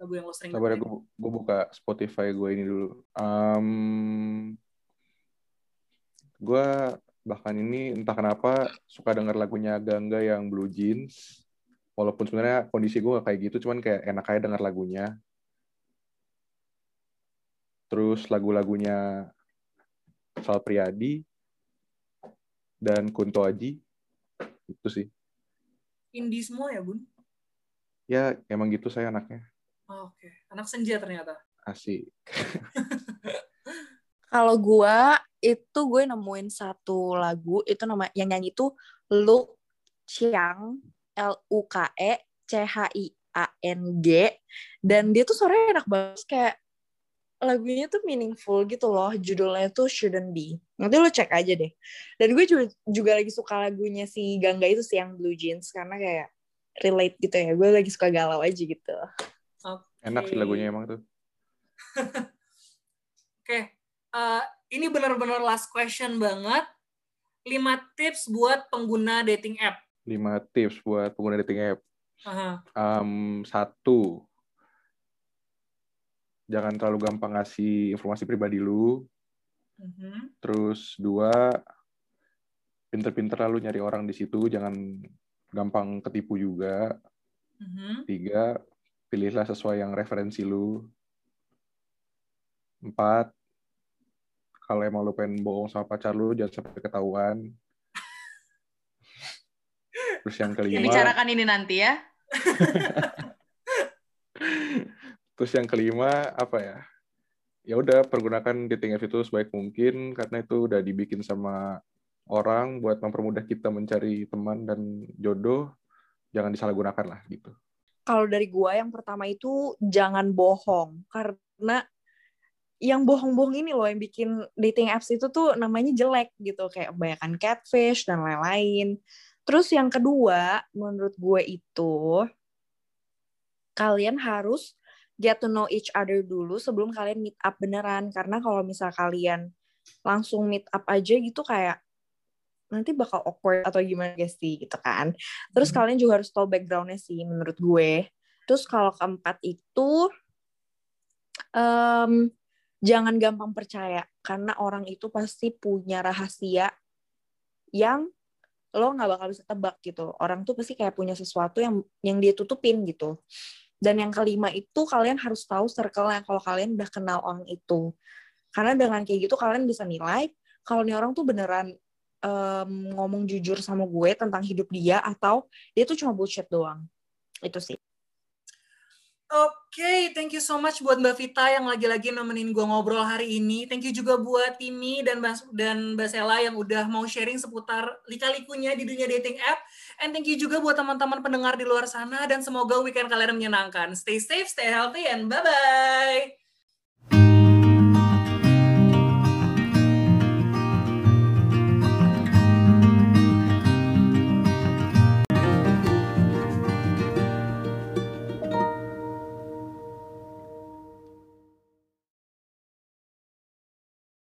A: Lagu yang lo sering
C: Sabar ya, gue, gue buka Spotify gue ini dulu. Um, gue bahkan ini entah kenapa suka denger lagunya Gangga yang Blue Jeans. Walaupun sebenarnya kondisi gue gak kayak gitu, cuman kayak enak aja denger lagunya. Terus lagu-lagunya Sal Priadi dan Kunto Aji. Itu sih.
A: Indie semua ya, Bun?
C: Ya, emang gitu saya anaknya.
A: Oh, Oke, anak senja ternyata.
C: Asik. [laughs]
D: Kalau gue itu gue nemuin satu lagu itu nama yang nyanyi itu Lu Chiang L U K E C H I A N G dan dia tuh suaranya enak banget kayak lagunya tuh meaningful gitu loh judulnya tuh shouldn't be nanti lu cek aja deh dan gue juga, juga lagi suka lagunya si Gangga itu sih yang Blue Jeans karena kayak relate gitu ya gue lagi suka galau aja gitu
A: Oke.
C: Enak sih lagunya emang tuh. [laughs]
A: Oke, eh, ini benar-benar last question banget. 5 tips buat pengguna dating app.
C: 5 tips buat pengguna dating app.
A: Aha.
C: Um, satu, jangan terlalu gampang ngasih informasi pribadi lu.
A: Mhm.
C: Terus dua, pinter-pinter lalu nyari orang di situ, jangan gampang ketipu juga.
A: Mhm.
C: Tiga, pilihlah sesuai yang referensi lu. Empat, kalau emang lu pengen bohong sama pacar lu, jangan sampai ketahuan. [laughs] Terus yang kelima,
B: Bicarakan ini nanti ya. [laughs]
C: Terus yang kelima apa ya? Ya udah pergunakan dating apps itu sebaik mungkin karena itu udah dibikin sama orang buat mempermudah kita mencari teman dan jodoh. jangan disalahgunakan lah gitu.
D: Kalau dari gua yang pertama itu jangan bohong karena yang bohong-bohong ini loh yang bikin dating apps itu tuh namanya jelek gitu kayak kebanyakan catfish dan lain-lain. Terus yang kedua menurut gue itu kalian harus get to know each other dulu sebelum kalian meet up beneran karena kalau misal kalian langsung meet up aja gitu kayak nanti bakal awkward atau gimana guys sih gitu kan. Terus hmm. kalian juga harus tahu backgroundnya sih menurut gue. Terus kalau keempat itu um, jangan gampang percaya karena orang itu pasti punya rahasia yang lo nggak bakal bisa tebak gitu orang tuh pasti kayak punya sesuatu yang yang dia tutupin gitu dan yang kelima itu kalian harus tahu circle-nya kalau kalian udah kenal orang itu. Karena dengan kayak gitu kalian bisa nilai kalau nih orang tuh beneran um, ngomong jujur sama gue tentang hidup dia atau dia tuh cuma bullshit doang. Itu sih
A: Oke, okay, thank you so much buat Mbak Vita yang lagi-lagi nemenin gue ngobrol hari ini. Thank you juga buat Timi dan Mbak, dan Mbak Sela yang udah mau sharing seputar lika-likunya di dunia dating app. And thank you juga buat teman-teman pendengar di luar sana dan semoga weekend kalian menyenangkan. Stay safe, stay healthy, and bye-bye.